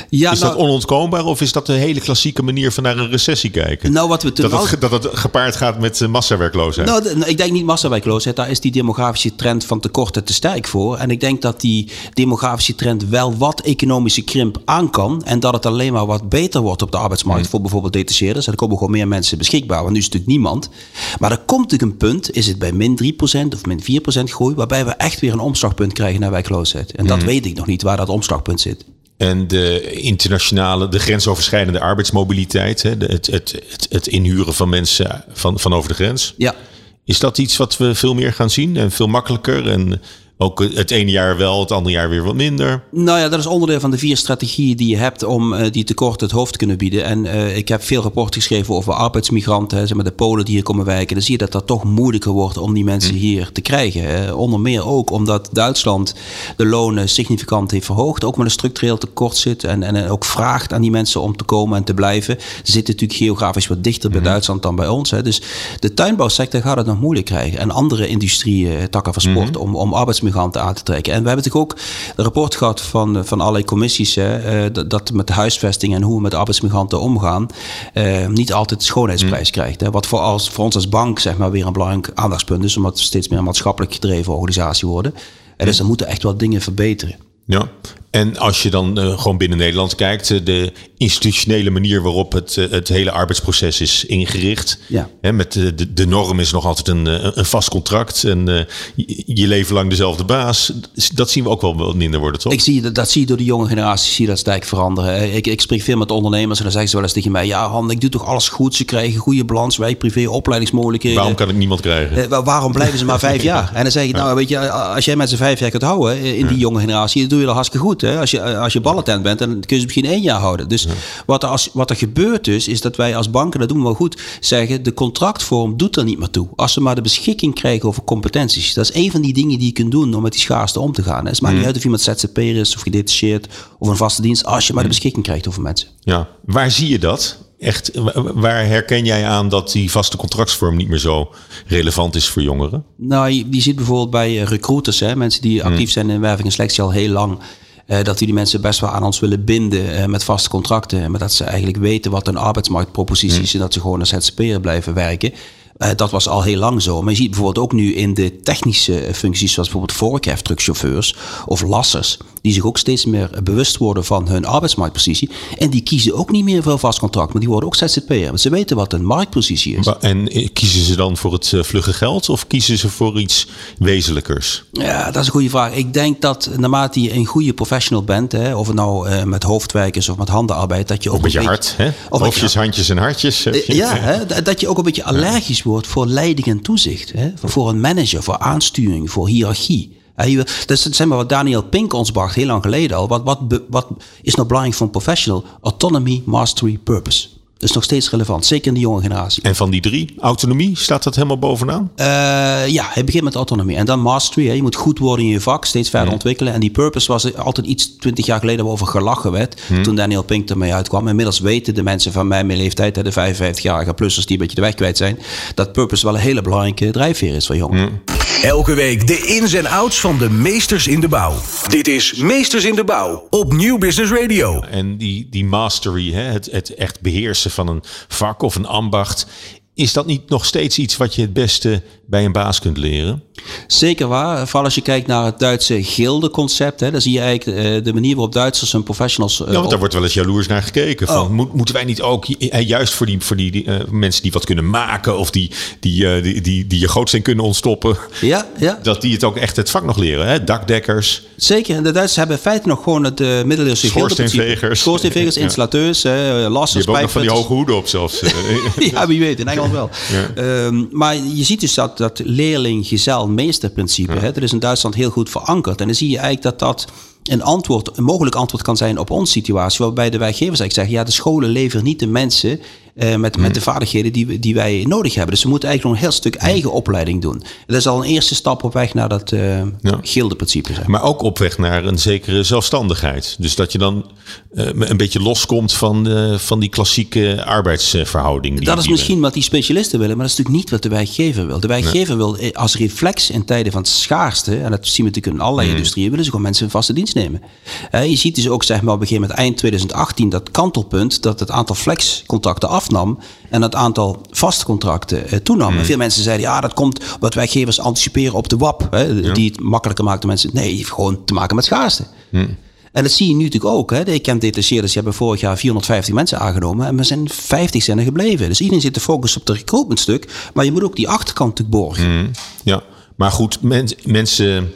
S4: Ja,
S1: is
S4: nou,
S1: dat onontkoombaar of is dat de hele klassieke manier van naar een recessie kijken?
S4: Nou, wat we
S1: dat, het, dat het gepaard gaat met massawerkloosheid?
S4: Nou, de, ik denk niet massawerkloosheid. Daar is die demografische trend van tekorten te sterk voor. En ik denk dat die demografische trend wel wat economische krimp aan kan. En dat het alleen maar wat beter wordt op de arbeidsmarkt hmm. voor bijvoorbeeld detacheerders. Er komen gewoon meer mensen beschikbaar, want nu is het natuurlijk niemand. Maar er komt natuurlijk een punt, is het bij min 3% of min 4% groei, waarbij we echt weer een omslagpunt krijgen naar werkloosheid. En dat mm. weet ik nog niet waar dat omslagpunt zit.
S1: En de internationale, de grensoverschrijdende arbeidsmobiliteit, hè, het, het, het, het inhuren van mensen van, van over de grens.
S4: Ja.
S1: Is dat iets wat we veel meer gaan zien en veel makkelijker? En ook het ene jaar wel, het andere jaar weer wat minder.
S4: Nou ja, dat is onderdeel van de vier strategieën die je hebt om uh, die tekort het hoofd te kunnen bieden. En uh, ik heb veel rapporten geschreven over arbeidsmigranten, zeg maar de Polen die hier komen werken. Dan zie je dat dat toch moeilijker wordt om die mensen hm. hier te krijgen. Uh, onder meer ook omdat Duitsland de lonen significant heeft verhoogd. Ook met een structureel tekort zit en, en ook vraagt aan die mensen om te komen en te blijven. Ze zitten natuurlijk geografisch wat dichter bij hm. Duitsland dan bij ons. Hè. Dus de tuinbouwsector gaat het nog moeilijk krijgen. En andere industrie takken van sport hm. om, om arbeidsmigranten migranten aan te trekken. En we hebben natuurlijk ook een rapport gehad van, van allerlei commissies, hè, uh, dat met de huisvesting en hoe we met arbeidsmigranten omgaan, uh, niet altijd de schoonheidsprijs mm. krijgt. Hè. Wat voor, als, voor ons als bank zeg maar, weer een belangrijk aandachtspunt is, omdat we steeds meer een maatschappelijk gedreven organisatie worden. En dus er moeten echt wel dingen verbeteren.
S1: Ja, en als je dan uh, gewoon binnen Nederland kijkt, uh, de institutionele manier waarop het, uh, het hele arbeidsproces is ingericht.
S4: Ja.
S1: Hè, met de, de norm is nog altijd een, een vast contract en je, je leven lang dezelfde baas. Dat zien we ook wel wat minder worden, toch?
S4: Ik zie dat, dat zie je door de jonge generatie, zie je dat sterk veranderen. Ik, ik spreek veel met ondernemers en dan zeggen ze wel eens tegen mij: Ja, Han, ik doe toch alles goed. Ze krijgen goede balans, wij privé, opleidingsmogelijkheden.
S1: Waarom kan ik niemand krijgen?
S4: waarom blijven ze maar vijf jaar? En dan zeg ik: Nou, weet je, als jij met ze vijf jaar kunt houden in die jonge generatie, dan doe je dat hartstikke goed. Goed. Hè? Als, je, als je ballentent bent, dan kun je ze misschien één jaar houden. Dus wat, er als, wat er gebeurt dus, is dat wij als banken, dat doen we wel goed, zeggen de contractvorm doet er niet meer toe. Als ze maar de beschikking krijgen over competenties. Dat is een van die dingen die je kunt doen om met die schaarste om te gaan. Het maakt niet uit of iemand ZZP'er is of gedetacheerd of een vaste dienst. Als je maar de beschikking krijgt over mensen.
S1: Ja, waar zie je dat? Echt, waar herken jij aan dat die vaste contractsvorm niet meer zo relevant is voor jongeren?
S4: Nou, je, je ziet bijvoorbeeld bij eh, recruiters, hè, mensen die actief zijn in werving en selectie al heel lang. Eh, dat die die mensen best wel aan ons willen binden eh, met vaste contracten. Maar dat ze eigenlijk weten wat hun arbeidsmarktpropositie is. En dat ze gewoon als ZZP'er blijven werken. Eh, dat was al heel lang zo. Maar je ziet bijvoorbeeld ook nu in de technische functies, zoals bijvoorbeeld vorkheftruckchauffeurs of lassers, die zich ook steeds meer bewust worden van hun arbeidsmarktpositie. En die kiezen ook niet meer voor een vast contract, maar die worden ook ZZP'er. Want ze weten wat hun marktpositie is.
S1: En eh, kiezen ze dan voor het eh, vlugge geld of kiezen ze voor iets wezenlijkers?
S4: Ja, dat is een goede vraag. Ik denk dat naarmate je een goede professional bent, hè, of het nou eh, met hoofdwerk is of met handenarbeid, dat je ook
S1: Of met je
S4: een
S1: hart,
S4: beetje,
S1: hè?
S4: Of met je-
S1: Hoofdjes, handjes en hartjes.
S4: Ja, hè, dat je ook een beetje allergisch wordt voor leiding en toezicht. Hè? Voor een manager, voor aansturing, voor hiërarchie. Dat zeg maar wat Daniel Pink ons bracht heel lang geleden al. Wat, wat, wat is nou belangrijk een professional? Autonomy, mastery, purpose. Dat is nog steeds relevant, zeker in de jonge generatie.
S1: En van die drie, autonomie, staat dat helemaal bovenaan?
S4: Eh, ja, hij begint met autonomie. En dan mastery. Hè. Je moet goed worden in je vak, steeds verder ontwikkelen. En die purpose was altijd iets twintig jaar geleden waarover gelachen werd. Toen Daniel Pink ermee uitkwam. Inmiddels weten de mensen van mij, mijn leeftijd, hè, de 55-jarige plussers die een beetje de weg kwijt zijn, dat purpose wel een hele belangrijke drijfveer is voor jongeren.
S3: Elke week de ins en outs van de meesters in de bouw. Dit is Meesters in de Bouw op Nieuw Business Radio.
S1: En die, die mastery, hè, het, het echt beheersen van een vak of een ambacht. Is dat niet nog steeds iets wat je het beste bij een baas kunt leren?
S4: Zeker waar. Vooral als je kijkt naar het Duitse gildeconcept. Hè, dan zie je eigenlijk eh, de manier waarop Duitsers hun professionals... eh,
S1: Ja, want daar wordt wel eens jaloers naar gekeken. Van,
S4: Oh.
S1: moet- moeten wij niet ook, eh, juist voor die, voor die, die, mensen die wat kunnen maken... of die, die, eh, die, die, die je gootsteen kunnen ontstoppen...
S4: Ja, ja.
S1: dat die het ook echt het vak nog leren. Hè? Dakdekkers,
S4: Zeker. En de Duitsers hebben in feite nog gewoon het uh, middeleeuwse
S1: Schoorsteenvegers.
S4: Schoorsteenvegers,
S1: Ja.
S4: installateurs,
S1: je
S4: lassers,
S1: hebt ook nog van die hoge hoeden op zelfs.
S4: ja, wie weet, in Engeland wel. Ehm, maar je ziet dus dat, dat leerling-gezel-meesterprincipe, hè, dat is in Duitsland heel goed verankerd. En dan zie je eigenlijk dat dat een antwoord, een mogelijk antwoord kan zijn op onze situatie. Waarbij de werkgevers eigenlijk zeggen, ja, de scholen leveren niet de mensen eh, met, met de vaardigheden die, die wij nodig hebben. Dus we moeten eigenlijk nog een heel stuk eigen opleiding doen. Dat is al een eerste stap op weg naar dat eh
S1: Ja.
S4: gildeprincipe. Zeg maar.
S1: Ook op weg naar een zekere zelfstandigheid. Dus dat je dan eh, een beetje loskomt van, van die klassieke arbeidsverhouding. Die,
S4: Dat is
S1: we-
S4: misschien wat die specialisten willen, maar dat is natuurlijk niet wat de werkgever wil. De werkgever wil als reflex in tijden van schaarste, en dat zien we natuurlijk in allerlei industrieën, willen ze gewoon mensen in vaste dienst nemen. Je ziet dus ook zeg maar op een gegeven moment eind 2018 dat kantelpunt dat het aantal flexcontracten afnam en het aantal vaste contracten eh, toenam. En veel mensen zeiden ja dat komt omdat werkgevers anticiperen op de WAP, hè, die het makkelijker maakt om mensen. Nee, het heeft gewoon te maken met schaarste. En dat zie je nu natuurlijk ook. Hè. Ik ken detacheerders, die hebben vorig jaar 450 mensen aangenomen. En we zijn 50 zijn er gebleven. Dus iedereen zit te focussen op het recruitmentstuk. Maar je moet ook die achterkant natuurlijk borgen.
S1: Ja, maar goed, men- mensen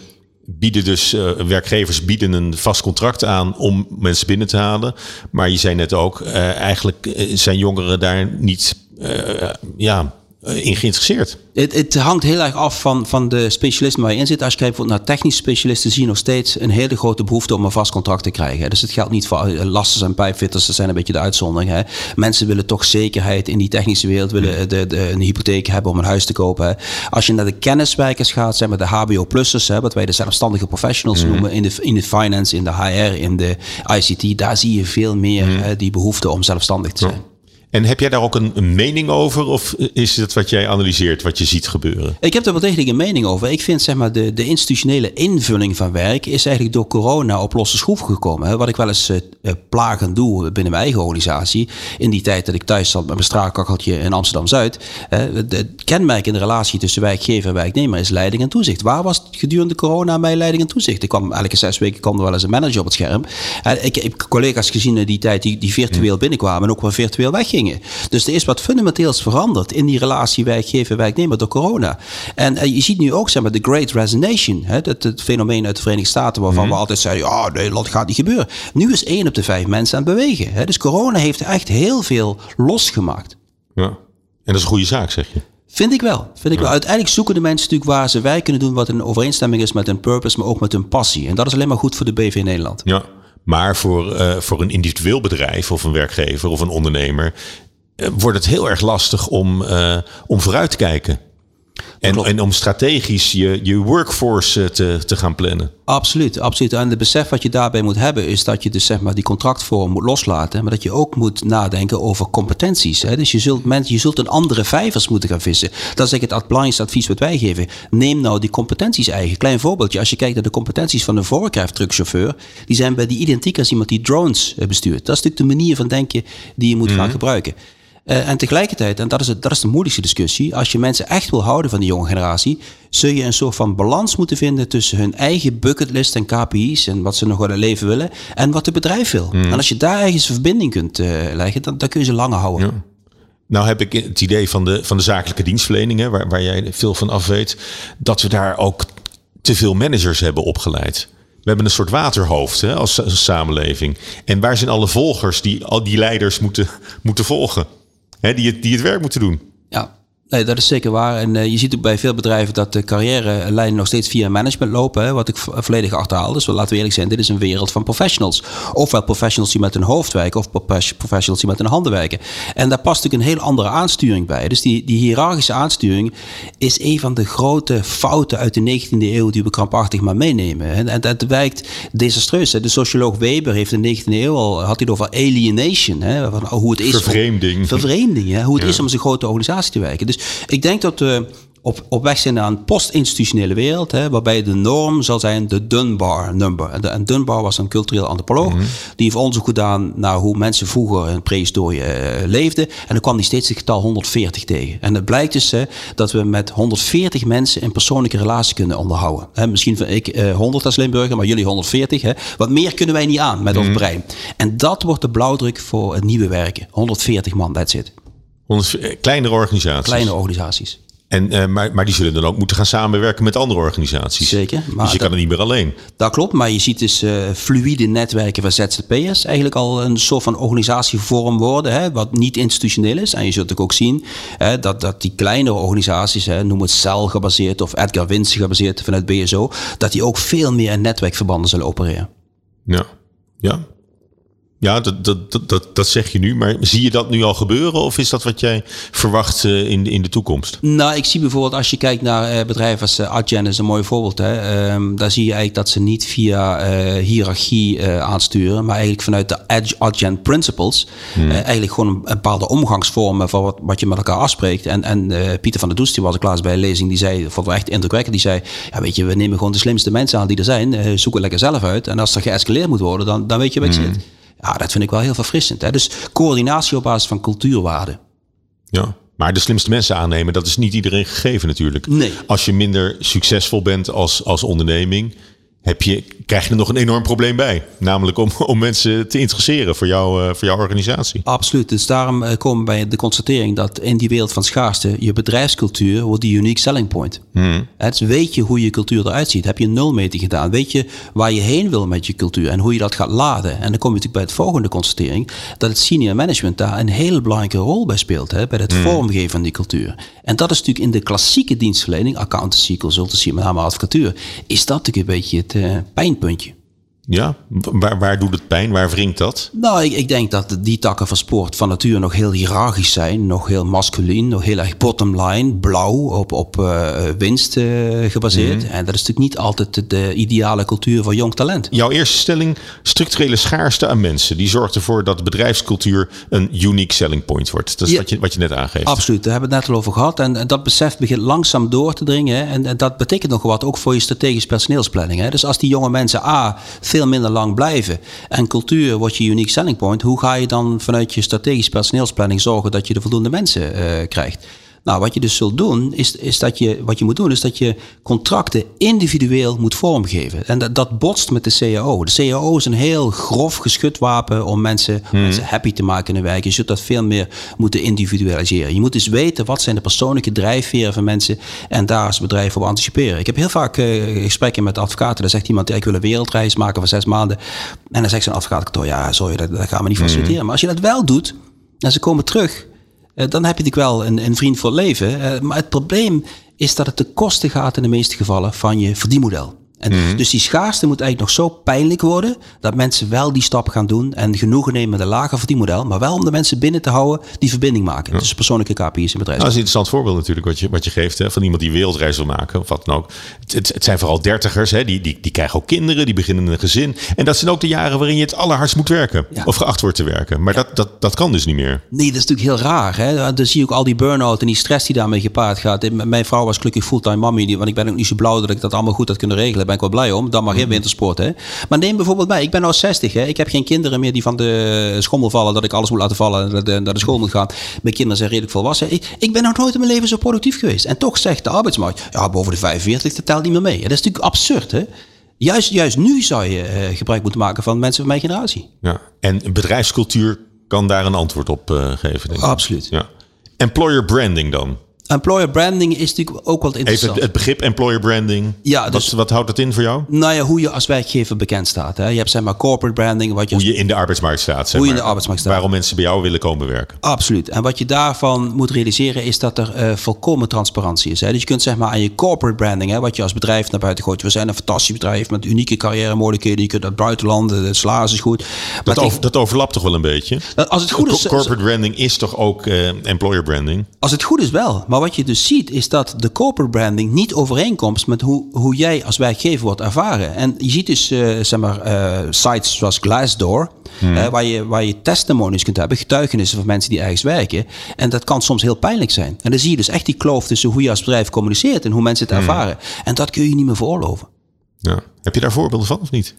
S1: bieden dus, eh, werkgevers bieden een vast contract aan om mensen binnen te halen. Maar je zei net ook, eh, eigenlijk eh, zijn jongeren daar niet ja, in geïnteresseerd.
S4: Het, het hangt heel erg af van, van de specialisten waar je in zit. Als je kijkt bijvoorbeeld naar technische specialisten, zie je nog steeds een hele grote behoefte om een vast contract te krijgen. Dus het geldt niet voor eh, lassers en pijpfitters, dat zijn een beetje de uitzondering. Hè. Mensen willen toch zekerheid in die technische wereld, willen de, de, een hypotheek hebben om een huis te kopen. Hè. Als je naar de kenniswerkers gaat, zijn we de HBO-plussers, wat wij de zelfstandige professionals noemen, in de, in de finance, in de HR, in de ICT. Daar zie je veel meer hè, die behoefte om zelfstandig te zijn.
S1: En heb jij daar ook een, een mening over? Of is het wat jij analyseert, wat je ziet gebeuren?
S4: Ik heb daar wel degelijk een mening over. Ik vind zeg maar, de, de institutionele invulling van werk is eigenlijk door corona op losse schroef gekomen. Hè. Wat ik wel eens eh, eh, plagend doe binnen mijn eigen organisatie. In die tijd dat ik thuis zat met mijn straakkacheltje in Amsterdam-Zuid. hè, de kenmerkende relatie tussen werkgever en werknemer is leiding en toezicht. Waar was het gedurende corona mijn leiding en toezicht? Ik kwam elke zes weken kwam er wel eens een manager op het scherm. En ik heb collega's gezien in die tijd die, die virtueel binnenkwamen en ook wel virtueel weggingen. Dus er is wat fundamenteels veranderd in die relatie werkgever-werknemer door corona. En eh, je ziet nu ook zeg maar, de Great Resignation. Hè, dat het fenomeen uit de Verenigde Staten waarvan we altijd zeiden, ja, nee, dat gaat niet gebeuren. Nu is één op de vijf mensen aan het bewegen. Hè. Dus corona heeft echt heel veel losgemaakt.
S1: Ja. En dat is een goede zaak, zeg je.
S4: Vind ik wel. Vind ik wel. Uiteindelijk zoeken de mensen natuurlijk waar ze werk kunnen doen wat in overeenstemming is met hun purpose, maar ook met hun passie. En dat is alleen maar goed voor de BV Nederland.
S1: Ja. Maar voor, uh, voor een individueel bedrijf of een werkgever of een ondernemer uh, wordt het heel erg lastig om, uh, om vooruit te kijken. En, en, om strategisch je, je workforce te, te gaan plannen.
S4: Absoluut, absoluut. En het besef wat je daarbij moet hebben is dat je dus zeg maar die contractvorm moet loslaten. Maar dat je ook moet nadenken over competenties. Hè. Dus je zult, mensen, je zult een andere vijvers moeten gaan vissen. Dat is eigenlijk het belangrijkste advies wat wij geven. Neem nou die competenties eigen. Klein voorbeeldje. Als je kijkt naar de competenties van een truckchauffeur. Die zijn bij die identiek als iemand die drones eh, bestuurt. Dat is natuurlijk de manier van denken die je moet gaan gebruiken. Uh, en tegelijkertijd, en dat is, het, dat is de moeilijkste discussie, als je mensen echt wil houden van de jonge generatie, zul je een soort van balans moeten vinden tussen hun eigen bucketlist en KPI's en wat ze nog willen leven willen en wat het bedrijf wil. En als je daar ergens een verbinding kunt uh, leggen, dan, dan kun je ze langer houden. Ja.
S1: Nou heb ik het idee van de, van de zakelijke dienstverleningen, waar, waar jij veel van af weet, dat we daar ook te veel managers hebben opgeleid. We hebben een soort waterhoofd hè, als, als samenleving. En waar zijn alle volgers die al die leiders moeten, moeten volgen? Hè, die, het, die het werk moeten doen.
S4: Nee, dat is zeker waar. En uh, je ziet ook bij veel bedrijven dat de carrière-lijnen nog steeds via management lopen. Hè, wat ik volledig achterhaal. Dus laten we eerlijk zijn, dit is een wereld van professionals. Ofwel professionals die met hun hoofd werken, of professionals die met hun handen werken. En daar past natuurlijk een heel andere aansturing bij. Dus die, die hiërarchische aansturing is een van de grote fouten uit de 19e eeuw die we krampachtig maar meenemen. En, en dat werkt desastreus. Hè. De socioloog Weber heeft in de 19e eeuw al had hij het over alienation. Hè, van hoe het is.
S1: Vervreemding.
S4: vervreemding, hè, hoe het is om zo'n grote organisatie te werken. Dus ik denk dat we op, op weg zijn naar een post-institutionele wereld, hè, waarbij de norm zal zijn de Dunbar number. En, Dunbar was een cultureel antropoloog, mhm. die heeft onderzoek gedaan naar hoe mensen vroeger in prehistorie uh, leefden. En dan kwam die steeds het getal 140 tegen. En het blijkt dus hè, dat we met 140 mensen een persoonlijke relatie kunnen onderhouden. Hè, misschien van ik uh, 100 als Limburger, maar jullie 140. Hè. Wat meer kunnen wij niet aan met ons mhm. brein. En dat wordt de blauwdruk voor het nieuwe werken. 140 man, that's it.
S1: Eh, kleinere organisaties.
S4: Kleine organisaties.
S1: En, uh, maar, maar die zullen dan ook moeten gaan samenwerken met andere organisaties.
S4: Zeker.
S1: Maar dus je kan er niet meer alleen.
S4: Dat klopt, maar je ziet dus uh, fluïde netwerken van ZZP'ers eigenlijk al een soort van organisatievorm worden, hè, wat niet institutioneel is. En je zult ook zien hè, dat, dat die kleinere organisaties, hè, noem het Cel gebaseerd of Edgar Winsen gebaseerd vanuit BSO, dat die ook veel meer in netwerkverbanden zullen opereren.
S1: Ja, ja. Ja, dat, dat, dat, dat zeg je nu. Maar zie je dat nu al gebeuren? Of is dat wat jij verwacht uh, in, in de toekomst?
S4: Nou, ik zie bijvoorbeeld als je kijkt naar uh, bedrijven als uh, Adyen, is een mooi voorbeeld. Hè? Um, daar zie je eigenlijk dat ze niet via hiërarchie aansturen, maar eigenlijk vanuit de Adyen Principles. Hmm. eigenlijk gewoon een, bepaalde omgangsvormen van wat, wat je met elkaar afspreekt. En, en Pieter van der Doest, die was ik laatst bij een lezing, die zei, vond wel echt indrukwekkend, die zei, ja weet je, we nemen gewoon de slimste mensen aan die er zijn, zoek het lekker zelf uit. En als er geëscaleerd moet worden, dan, dan weet je wat je hmm. Ja, dat vind ik wel heel verfrissend. Hè? Dus coördinatie op basis van cultuurwaarden.
S1: Ja, maar de slimste mensen aannemen, dat is niet iedereen gegeven natuurlijk.
S4: Nee.
S1: Als je minder succesvol bent als, als onderneming, heb je, krijg je er nog een enorm probleem bij. Namelijk om, om mensen te interesseren voor, jou, uh, voor jouw organisatie.
S4: Absoluut. Dus daarom uh, komen we bij de constatering dat in die wereld van schaarste je bedrijfscultuur wordt die unique selling point. Hmm. Dus weet je hoe je cultuur eruit ziet? Heb je een nulmeting gedaan? Weet je waar je heen wil met je cultuur en hoe je dat gaat laden? En dan kom je natuurlijk bij het volgende constatering dat het senior management daar een hele belangrijke rol bij speelt. Hè, bij het hmm. vormgeven van die cultuur. En dat is natuurlijk in de klassieke dienstverlening, accountancy, consultancy, met name advocatuur, is dat natuurlijk een beetje het uh, pijnpuntje.
S1: Ja, waar, waar doet het pijn? Waar wringt dat?
S4: Nou, ik, ik denk dat die takken van sport van nature nog heel hiërarchisch zijn. Nog heel masculien, nog heel erg bottom line, blauw, op, op uh, winst uh, gebaseerd. Mhm. En dat is natuurlijk niet altijd de ideale cultuur voor jong talent.
S1: Jouw eerste stelling, structurele schaarste aan mensen. Die zorgt ervoor dat bedrijfscultuur een unique selling point wordt. Dat is wat, je, wat je net aangeeft.
S4: Absoluut, daar hebben we het net al over gehad. En, en dat besef begint langzaam door te dringen. En, en, dat betekent nog wat ook voor je strategische personeelsplanning. Hè. Dus als die jonge mensen A veel minder lang blijven. En cultuur wordt je unique selling point. Hoe ga je dan vanuit je strategische personeelsplanning zorgen dat je de voldoende mensen uh, krijgt? Nou, wat je dus zult doen, is, is dat je, wat je moet doen, is dat je contracten individueel moet vormgeven. En dat, dat botst met de CAO. De CAO is een heel grof geschutwapen om mensen, hmm. mensen happy te maken in hun werk. Je zult dat veel meer moeten individualiseren. Je moet dus weten wat zijn de persoonlijke drijfveren van mensen en daar als bedrijf op anticiperen. Ik heb heel vaak uh, gesprekken met advocaten. Daar zegt iemand, ik wil een wereldreis maken van zes maanden. En dan zegt zo'n advocaat, ja, sorry, dat, dat gaan we niet hmm. faciliteren. Maar als je dat wel doet, en ze komen terug eh, dan heb je natuurlijk wel een, een vriend voor leven. Eh, maar het probleem is dat het te kosten gaat in de meeste gevallen van je verdienmodel. En Dus die schaarste moet eigenlijk nog zo pijnlijk worden dat mensen wel die stap gaan doen en genoegen nemen met een lager verdienmodel, maar wel om de mensen binnen te houden die verbinding maken. Dus persoonlijke KPI's in bedrijven.
S1: Nou, dat is een interessant voorbeeld natuurlijk wat je, wat je geeft hè, van iemand die wereldreis wil maken of wat dan ook. Het, het zijn vooral dertigers, hè, die, die, die krijgen ook kinderen, die beginnen een gezin. En dat zijn ook de jaren waarin je het allerhardst moet werken
S4: Ja.
S1: of geacht wordt te werken. Maar dat, dat, dat kan dus niet meer.
S4: Nee, dat is natuurlijk heel raar. Hè? Dan zie je ook al die burn-out en die stress die daarmee gepaard gaat. Mijn vrouw was gelukkig fulltime mommy, want ik ben ook niet zo blauw dat ik dat allemaal goed had kunnen regelen. Ben ik wel blij om. Dan mag geen wintersport. Hè? Maar neem bijvoorbeeld mij. Ik ben nou 60. Hè? Ik heb geen kinderen meer die van de schommel vallen, dat ik alles moet laten vallen en dat de- naar de school moet gaan. Mijn kinderen zijn redelijk volwassen. Ik, ik ben nog nooit in mijn leven zo productief geweest. En toch zegt de arbeidsmarkt, ja, boven de 45, dat telt niet meer mee. Dat is natuurlijk absurd. Hè? Juist, juist nu zou je eh, gebruik moeten maken van mensen van mijn generatie.
S1: Ja. En bedrijfscultuur kan daar een antwoord op eh, geven. Denk ik.
S4: Absoluut.
S1: Ja. Employer branding dan.
S4: Employer branding is natuurlijk ook wel
S1: Even
S4: interessant.
S1: het, het begrip employer branding.
S4: Ja, dus-
S1: wat, wat houdt dat in voor jou?
S4: Nou ja, hoe je als werkgever bekend staat. Hè? Je hebt zeg maar corporate branding. Wat je
S1: Hoe je in de arbeidsmarkt staat. Zeg
S4: Hoe je in de arbeidsmarkt staat.
S1: Waarom mensen bij jou willen komen werken.
S4: Absoluut. En wat je daarvan moet realiseren is dat er eh, volkomen transparantie is. Hè? Dus je kunt zeg maar aan je corporate branding, hè, wat je als bedrijf naar buiten gooit. We zijn een fantastisch bedrijf met unieke carrière mogelijkheden. Je kunt naar het buitenland, de salaris is goed. Maar
S1: Dat, dat overlapt toch wel een beetje?
S4: als het goed is,
S1: Co- Corporate branding is toch ook eh, employer branding?
S4: Als het goed is wel. Maar wat je dus ziet is dat de corporate branding niet overeenkomt met hoe, hoe jij als werkgever wordt ervaren. En je ziet dus eh, zeg maar, eh, sites zoals Glassdoor, eh, waar, je, waar je testimonies kunt hebben, getuigenissen van mensen die ergens werken. En dat kan soms heel pijnlijk zijn. En dan zie je dus echt die kloof tussen hoe je als bedrijf communiceert en hoe mensen het ervaren. En dat kun je niet meer veroorloven.
S1: Ja. Heb je daar voorbeelden van of niet?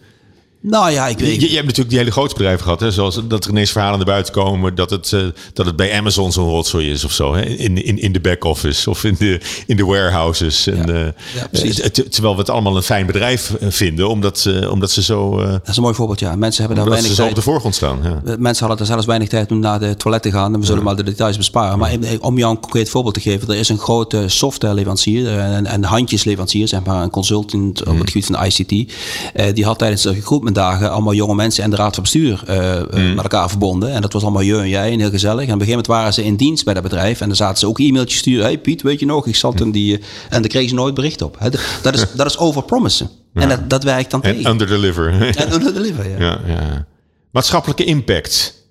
S4: Nou ja, ik weet
S1: Je, je hebt natuurlijk die hele grote bedrijven gehad, hè? zoals dat er ineens verhalen naar buiten komen dat het, eh, dat het bij Amazon zo'n rotzooi is of zo. Hè? In, in, in de back-office of in de, in de warehouses. En, eh,
S4: Ja, precies.
S1: eh, ter- terwijl we het allemaal een fijn bedrijf vinden, omdat ze, omdat ze zo,
S4: Dat is een mooi voorbeeld, ja. Mensen hebben daar
S1: omdat ze
S4: weinig
S1: zo op
S4: tijd.
S1: de voorgrond staan. Ja.
S4: Mensen hadden er zelfs weinig tijd om naar de toilet te gaan. En we zullen maar de details besparen. Maar om jou een concreet voorbeeld te geven. Er is een grote softwareleverancier eh, en, en handjesleverancier. Zeg maar een consultant op het gebied van ICT. die had tijdens de recruitmentdagen allemaal jonge mensen en de raad van bestuur eh, eh, met elkaar verbonden. En dat was allemaal je en jij en heel gezellig. En op een gegeven moment waren ze in dienst bij dat bedrijf. En dan zaten ze ook e-mailtjes sturen. Hey Piet, weet je nog? Ik zat in die... eh, en daar kregen ze nooit bericht op. Hè, Dat is, dat is overpromissen. En dat, dat werkt dan
S1: En
S4: tegen.
S1: underdeliver.
S4: En underdeliver, ja.
S1: ja, ja. Maatschappelijke impact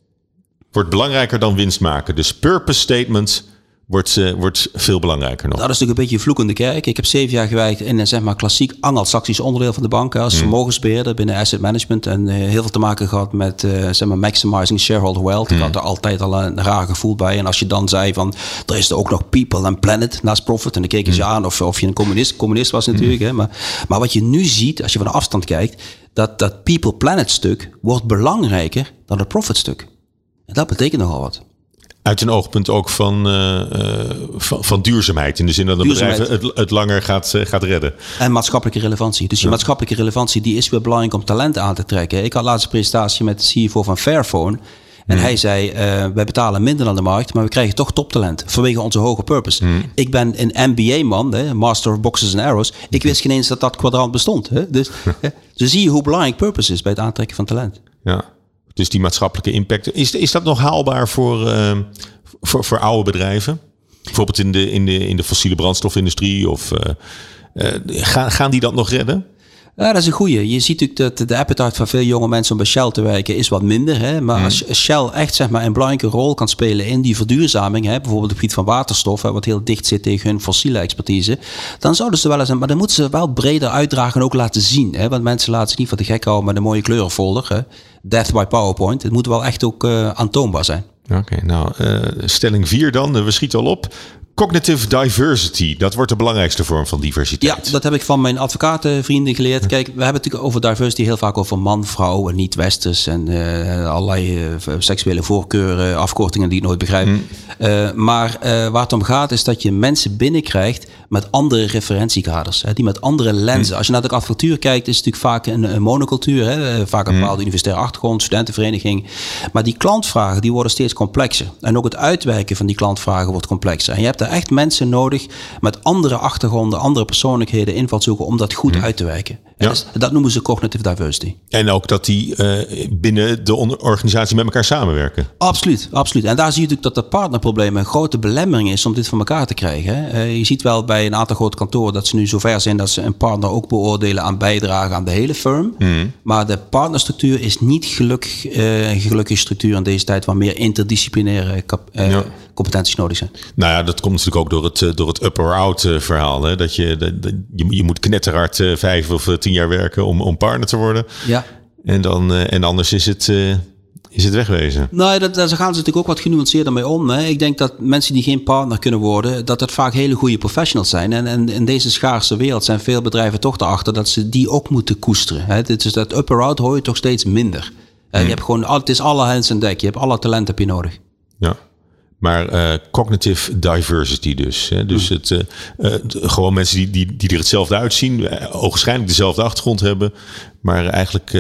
S1: wordt belangrijker dan winst maken. Dus purpose statement wordt, eh, wordt veel belangrijker nog.
S4: Dat is natuurlijk een beetje een vloekende kerk. Ik heb zeven jaar gewerkt in een zeg maar, klassiek Anglo-Saxisch onderdeel van de bank. Als vermogensbeheerder binnen asset management. En eh, heel veel te maken gehad met eh, zeg maar, maximizing shareholder wealth. Ik had er altijd al een raar gevoel bij. En als je dan zei van, er is er ook nog people and planet naast profit. En dan keken ze aan of, of je een communist, communist was natuurlijk. Hè. Maar, maar wat je nu ziet, als je van de afstand kijkt. Dat dat people planet stuk wordt belangrijker dan het profit stuk. En dat betekent nogal wat.
S1: Uit een oogpunt ook van, eh, eh, van, van duurzaamheid. In de zin dat een bedrijf
S4: Duurzaamheid.
S1: het, het langer gaat, eh, gaat redden.
S4: En maatschappelijke relevantie. Dus je maatschappelijke relevantie die is weer belangrijk om talent aan te trekken. Ik had laatst een presentatie met de CFO van Fairphone. En hij zei, wij betalen minder dan de markt, maar we krijgen toch toptalent. Vanwege onze hoge purpose. Ik ben een MBA-man, Master of Boxes and Arrows. Ik wist geen eens dat dat kwadrant bestond. Hè. Dus, dus zie je hoe belangrijk purpose is bij het aantrekken van talent.
S1: Ja. Dus die maatschappelijke impact. Is, is dat nog haalbaar voor, eh, voor, voor oude bedrijven? Bijvoorbeeld in de, in de, in de fossiele brandstofindustrie? Of, eh, eh, gaan, gaan die dat nog redden?
S4: Ja, dat is een goeie. Je ziet natuurlijk dat de appetite van veel jonge mensen om bij Shell te werken is wat minder. Hè? Maar als Shell echt zeg maar, een belangrijke rol kan spelen in die verduurzaming, hè? bijvoorbeeld op het gebied van waterstof, hè, wat heel dicht zit tegen hun fossiele expertise, dan zouden ze wel eens, maar dan moeten ze wel breder uitdragen en ook laten zien. Hè? Want mensen laten zich niet voor de gek houden met een mooie kleurenfolder. Hè? Death by PowerPoint. Het moet wel echt ook eh, aantoonbaar zijn.
S1: Oké, nou, eh, stelling 4 dan. Eh, We schieten al op. Cognitive diversity, dat wordt de belangrijkste vorm van
S4: Ja,
S1: diversiteit.
S4: dat heb ik van mijn advocatenvrienden geleerd. Kijk, we hebben het natuurlijk over diversity heel vaak over man, vrouw en niet-westers en eh, allerlei eh, seksuele voorkeuren, afkortingen die ik nooit begrijp. Eh, maar waar het om gaat is dat je mensen binnenkrijgt met andere referentiekaders, hè, die met andere lenzen. Als je naar de advocatuur kijkt, is het natuurlijk vaak een, een monocultuur, hè, vaak een bepaalde universitaire achtergrond, studentenvereniging. Maar die klantvragen die worden steeds complexer. En ook het uitwijken van die klantvragen wordt complexer. En je hebt echt mensen nodig met andere achtergronden, andere persoonlijkheden, invalshoeken om dat goed uit te wijken. Ja. Dus, dat noemen ze cognitive diversity.
S1: En ook dat die uh, binnen de organisatie met elkaar samenwerken.
S4: Absoluut, absoluut. En daar zie je natuurlijk dat de partnerprobleem een grote belemmering is om dit van elkaar te krijgen. Uh, je ziet wel bij een aantal grote kantoren dat ze nu zover zijn dat ze een partner ook beoordelen aan bijdrage aan de hele firm. Mm. Maar de partnerstructuur is niet gelukkig, uh, een gelukkige structuur in deze tijd waar meer interdisciplinaire ja. competenties nodig zijn.
S1: Nou ja, dat komt natuurlijk ook door het, door het up-or-out verhaal. Hè? Dat je, je, je moet knetterhard vijf of tien jaar werken om, om partner te worden.
S4: Ja.
S1: En, dan, uh, en anders is het, uh, is het wegwezen.
S4: Nou, dat, daar gaan ze natuurlijk ook wat genuanceerder mee om. Hè. Ik denk dat mensen die geen partner kunnen worden, dat het vaak hele goede professionals zijn. En, en in deze schaarse wereld zijn veel bedrijven toch erachter dat ze die ook moeten koesteren. Hè. Dit is dat upper-out hoor je toch steeds minder. Uh, je hebt gewoon, het is alle hands en dek. Je hebt alle talenten heb je nodig.
S1: Ja. Maar uh, cognitive diversity dus. Hè? Dus het, uh, uh, gewoon mensen die, die, die er hetzelfde uitzien, ogenschijnlijk dezelfde achtergrond hebben, maar eigenlijk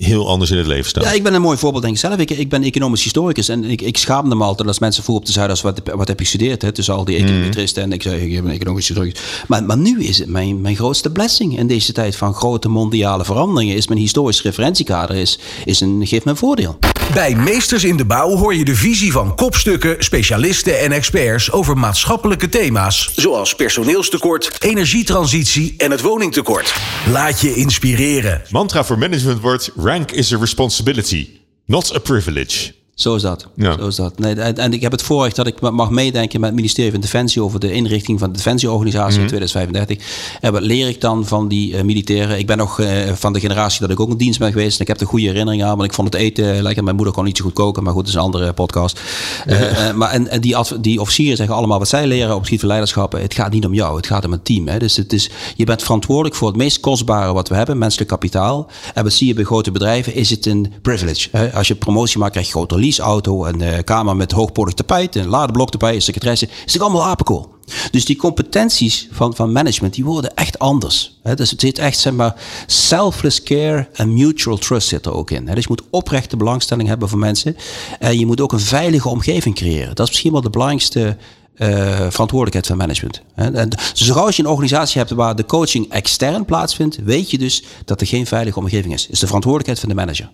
S1: heel anders in het leven staan.
S4: Ja, ik ben een mooi voorbeeld denk ik zelf. Ik, ik ben economisch historicus en ik, ik schaamde me altijd als mensen vroegen op de Zuidas wat, wat heb je gestudeerd? Hè? Tussen al die econometristen en ik zei ik ben economisch historicus. Maar, maar nu is het mijn, mijn grootste blessing in deze tijd van grote mondiale veranderingen. Is mijn historisch referentiekader is, is een, geeft me een voordeel.
S3: Bij Meesters in de Bouw hoor je de visie van kopstukken, specialisten en experts over maatschappelijke thema's. Zoals personeelstekort, energietransitie en het woningtekort. Laat je inspireren.
S1: Mantra voor management wordt rank is a responsibility, not a privilege.
S4: Zo is dat. Ja. Zo is dat. Nee, en ik heb het voorrecht dat ik mag meedenken met het ministerie van Defensie over de inrichting van de Defensieorganisatie in 2035. Mhm. En wat leer ik dan van die uh, militairen? Ik ben nog uh, van de generatie dat ik ook een dienst ben geweest. En ik heb er goede herinneringen aan, want ik vond het eten lekker. Mijn moeder kon niet zo goed koken, maar goed, dat is een andere podcast. Uh, maar en, en die, die officieren zeggen allemaal wat zij leren op het gebied van leiderschap. Het gaat niet om jou, het gaat om een team. Hè. Dus het is, je bent verantwoordelijk voor het meest kostbare wat we hebben, menselijk kapitaal. En wat zie je bij grote bedrijven, is het een privilege. Hè. Als je promotie maakt, krijg je grote auto en een kamer met hoogpolig tapijt, een ladeblok erbij, een secretaresse. Is het allemaal apenkool. Dus die competenties van, van management, die worden echt anders. He, dus het zit echt, zeg maar, selfless care en mutual trust zit er ook in. He, dus je moet oprechte belangstelling hebben voor mensen. En je moet ook een veilige omgeving creëren. Dat is misschien wel de belangrijkste uh, verantwoordelijkheid van management. En dus als je een organisatie hebt waar de coaching extern plaatsvindt, weet je dus dat er geen veilige omgeving is. Is de verantwoordelijkheid van de manager.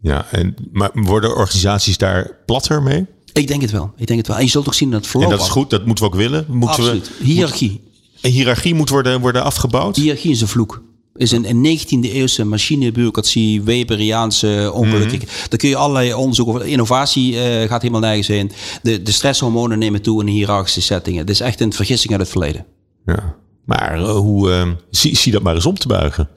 S1: Ja, en, maar worden organisaties daar platter mee?
S4: Ik denk het wel. Ik denk het wel. En je zult toch zien dat verloop.
S1: En dat is goed, dat moeten we ook willen. Moeten
S4: Absoluut. We, hiërarchie.
S1: Een hiërarchie moet worden, worden afgebouwd?
S4: Hiërarchie is een vloek. Is een, een 19e eeuwse machinebureaucratie, Weberiaanse ongelukkig. Mm Daar kun je allerlei onderzoeken over. Innovatie uh, gaat helemaal nergens heen. De, de stresshormonen nemen toe in hiërarchische settingen. Het is echt een vergissing uit het verleden.
S1: Ja. Maar uh, hoe uh, zie, zie dat maar eens om te buigen?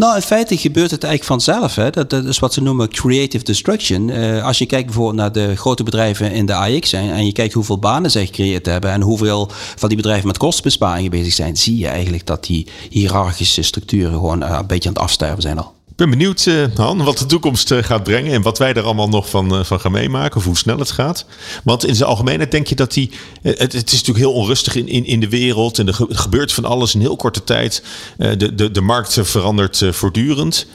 S4: Nou, in feite gebeurt het eigenlijk vanzelf. Hè. Dat, dat is wat ze noemen creative destruction. Uh, als je kijkt bijvoorbeeld naar de grote bedrijven in de AX en, en je kijkt hoeveel banen zij gecreëerd hebben en hoeveel van die bedrijven met kostenbesparingen bezig zijn, zie je eigenlijk dat die hiërarchische structuren gewoon uh, een beetje aan het afsterven zijn al
S1: ben benieuwd, uh, Han, wat de toekomst uh, gaat brengen en wat wij er allemaal nog van, uh, van gaan meemaken, of hoe snel het gaat. Want in zijn algemeenheid denk je dat die. Het, het, is natuurlijk heel onrustig in, in, in de wereld en er gebeurt van alles in heel korte tijd. de, de, de markt verandert voortdurend.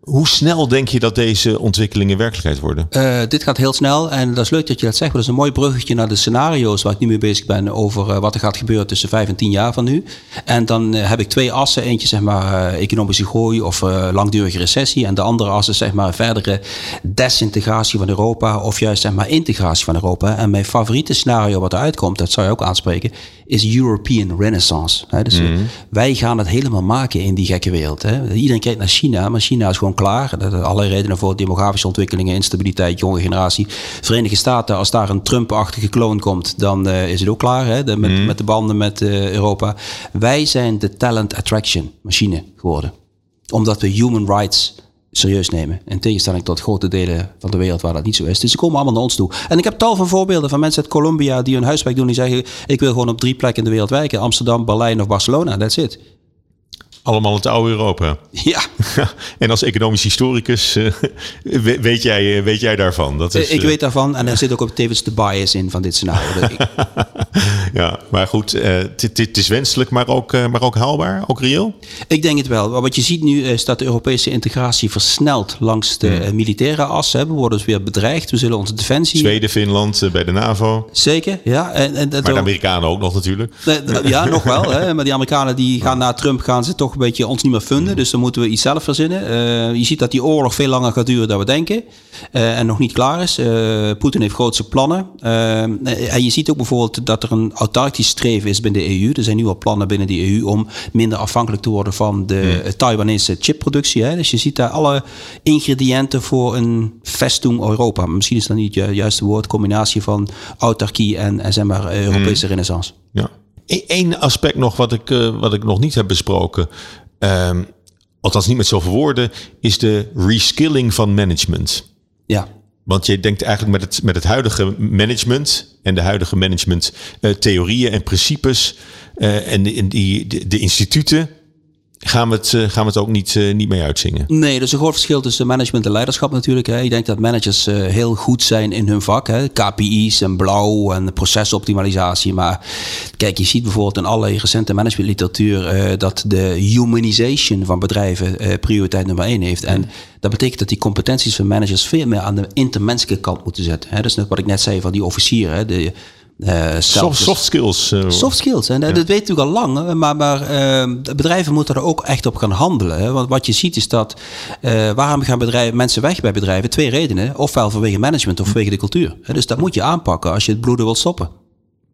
S1: Hoe snel denk je dat deze ontwikkelingen werkelijkheid worden?
S4: Uh, dit gaat heel snel en dat is leuk dat je dat zegt. Dat is een mooi bruggetje naar de scenario's waar ik nu mee bezig ben over uh, wat er gaat gebeuren tussen vijf en tien jaar van nu. En dan uh, heb ik twee assen. Eentje zeg maar economische groei of langdurige recessie. En de andere as zeg maar verdere desintegratie van Europa of juist zeg maar integratie van Europa. En mijn favoriete scenario wat eruit komt, dat zou je ook aanspreken, is European Renaissance. Hè? Dus mm. wij gaan het helemaal maken in die gekke wereld. Hè? Iedereen kijkt naar China, maar China is gewoon klaar. Dat allerlei redenen voor demografische ontwikkelingen, instabiliteit, jonge generatie. Verenigde Staten, als daar een Trump-achtige kloon komt, dan uh, is het ook klaar hè? De, met, mm. met, de banden met uh, Europa. Wij zijn de talent attraction machine geworden. Omdat we human rights serieus nemen. In tegenstelling tot grote delen van de wereld waar dat niet zo is. Dus ze komen allemaal naar ons toe. En ik heb tal van voorbeelden van mensen uit Colombia die hun huiswerk doen. Die zeggen, ik wil gewoon op drie plekken in de wereld werken. Amsterdam, Berlijn of Barcelona. That's it.
S1: Allemaal het oude Europa.
S4: Ja.
S1: en als economisch historicus uh, weet, jij, eh, weet jij daarvan?
S4: Dat is, ik uh, weet daarvan en er zit ook op tevens de bias in van dit scenario.
S1: ja, maar goed, het is wenselijk, maar ook, maar ook haalbaar, ook reëel?
S4: Ik denk het wel. Wat je ziet nu is dat de Europese integratie versnelt langs de hmm. militaire as. Hè. We worden dus weer bedreigd. We zullen onze defensie...
S1: Zweden, Finland bij de NAVO.
S4: Zeker, ja. En, en
S1: maar de Amerikanen ook nog natuurlijk.
S4: ja, nog wel. Hè. Maar die Amerikanen die gaan na Trump gaan ze toch toch een beetje ons niet meer vinden. Dus dan moeten we iets zelf verzinnen. Uh, je ziet dat die oorlog veel langer gaat duren dan we denken. Uh, en nog niet klaar is. Uh, Poetin heeft grootse plannen. en je ziet ook bijvoorbeeld dat er een autarkisch streven is binnen de EU. Er zijn nu al plannen binnen de EU om minder afhankelijk te worden van de hmm. Taiwanese chipproductie. Hè. Dus je ziet daar alle ingrediënten voor een vestung Europa. Misschien is dat niet het juiste woord. Combinatie van autarkie en, en zeg maar Europese hmm. renaissance.
S1: Ja. Eén aspect nog wat ik, uh, wat ik nog niet heb besproken. Um, althans niet met zoveel woorden, is de reskilling van management.
S4: Ja.
S1: Want je denkt eigenlijk met het, met het huidige management en de huidige management uh, theorieën en principes uh, en, die, die, de instituten gaan we het, eh, gaan we het ook niet, uh, niet mee uitzingen.
S4: Nee, er is een groot verschil tussen management en leiderschap natuurlijk. Hè. Ik denk dat managers uh, heel goed zijn in hun vak. Hè. KPI's en blauw en procesoptimalisatie. Maar kijk, je ziet bijvoorbeeld in allerlei recente managementliteratuur... dat de humanization van bedrijven prioriteit nummer één heeft. En dat betekent dat die competenties van managers... veel meer aan de intermenselijke kant moeten zetten. Hè. Dat is net wat ik net zei van die officieren.
S1: Uh, soft, soft, skills.
S4: Uh, soft skills. En dat weet natuurlijk al lang. Maar, maar uh, bedrijven moeten er ook echt op gaan handelen. Hè. Want wat je ziet is dat... waarom gaan bedrijven, mensen weg bij bedrijven? Twee redenen. Ofwel vanwege management of vanwege de cultuur. Dus dat moet je aanpakken als je het bloeden wilt stoppen.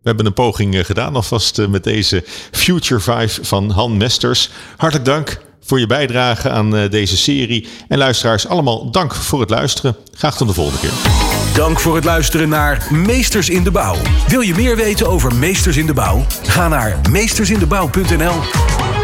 S1: We hebben een poging gedaan alvast met deze Future 5 van Han Mesters. Hartelijk dank voor je bijdrage aan deze serie. En luisteraars, allemaal dank voor het luisteren. Graag tot de volgende keer.
S3: Dank voor het luisteren naar Meesters in de Bouw. Wil je meer weten over Meesters in de Bouw? Ga naar meestersindebouw.nl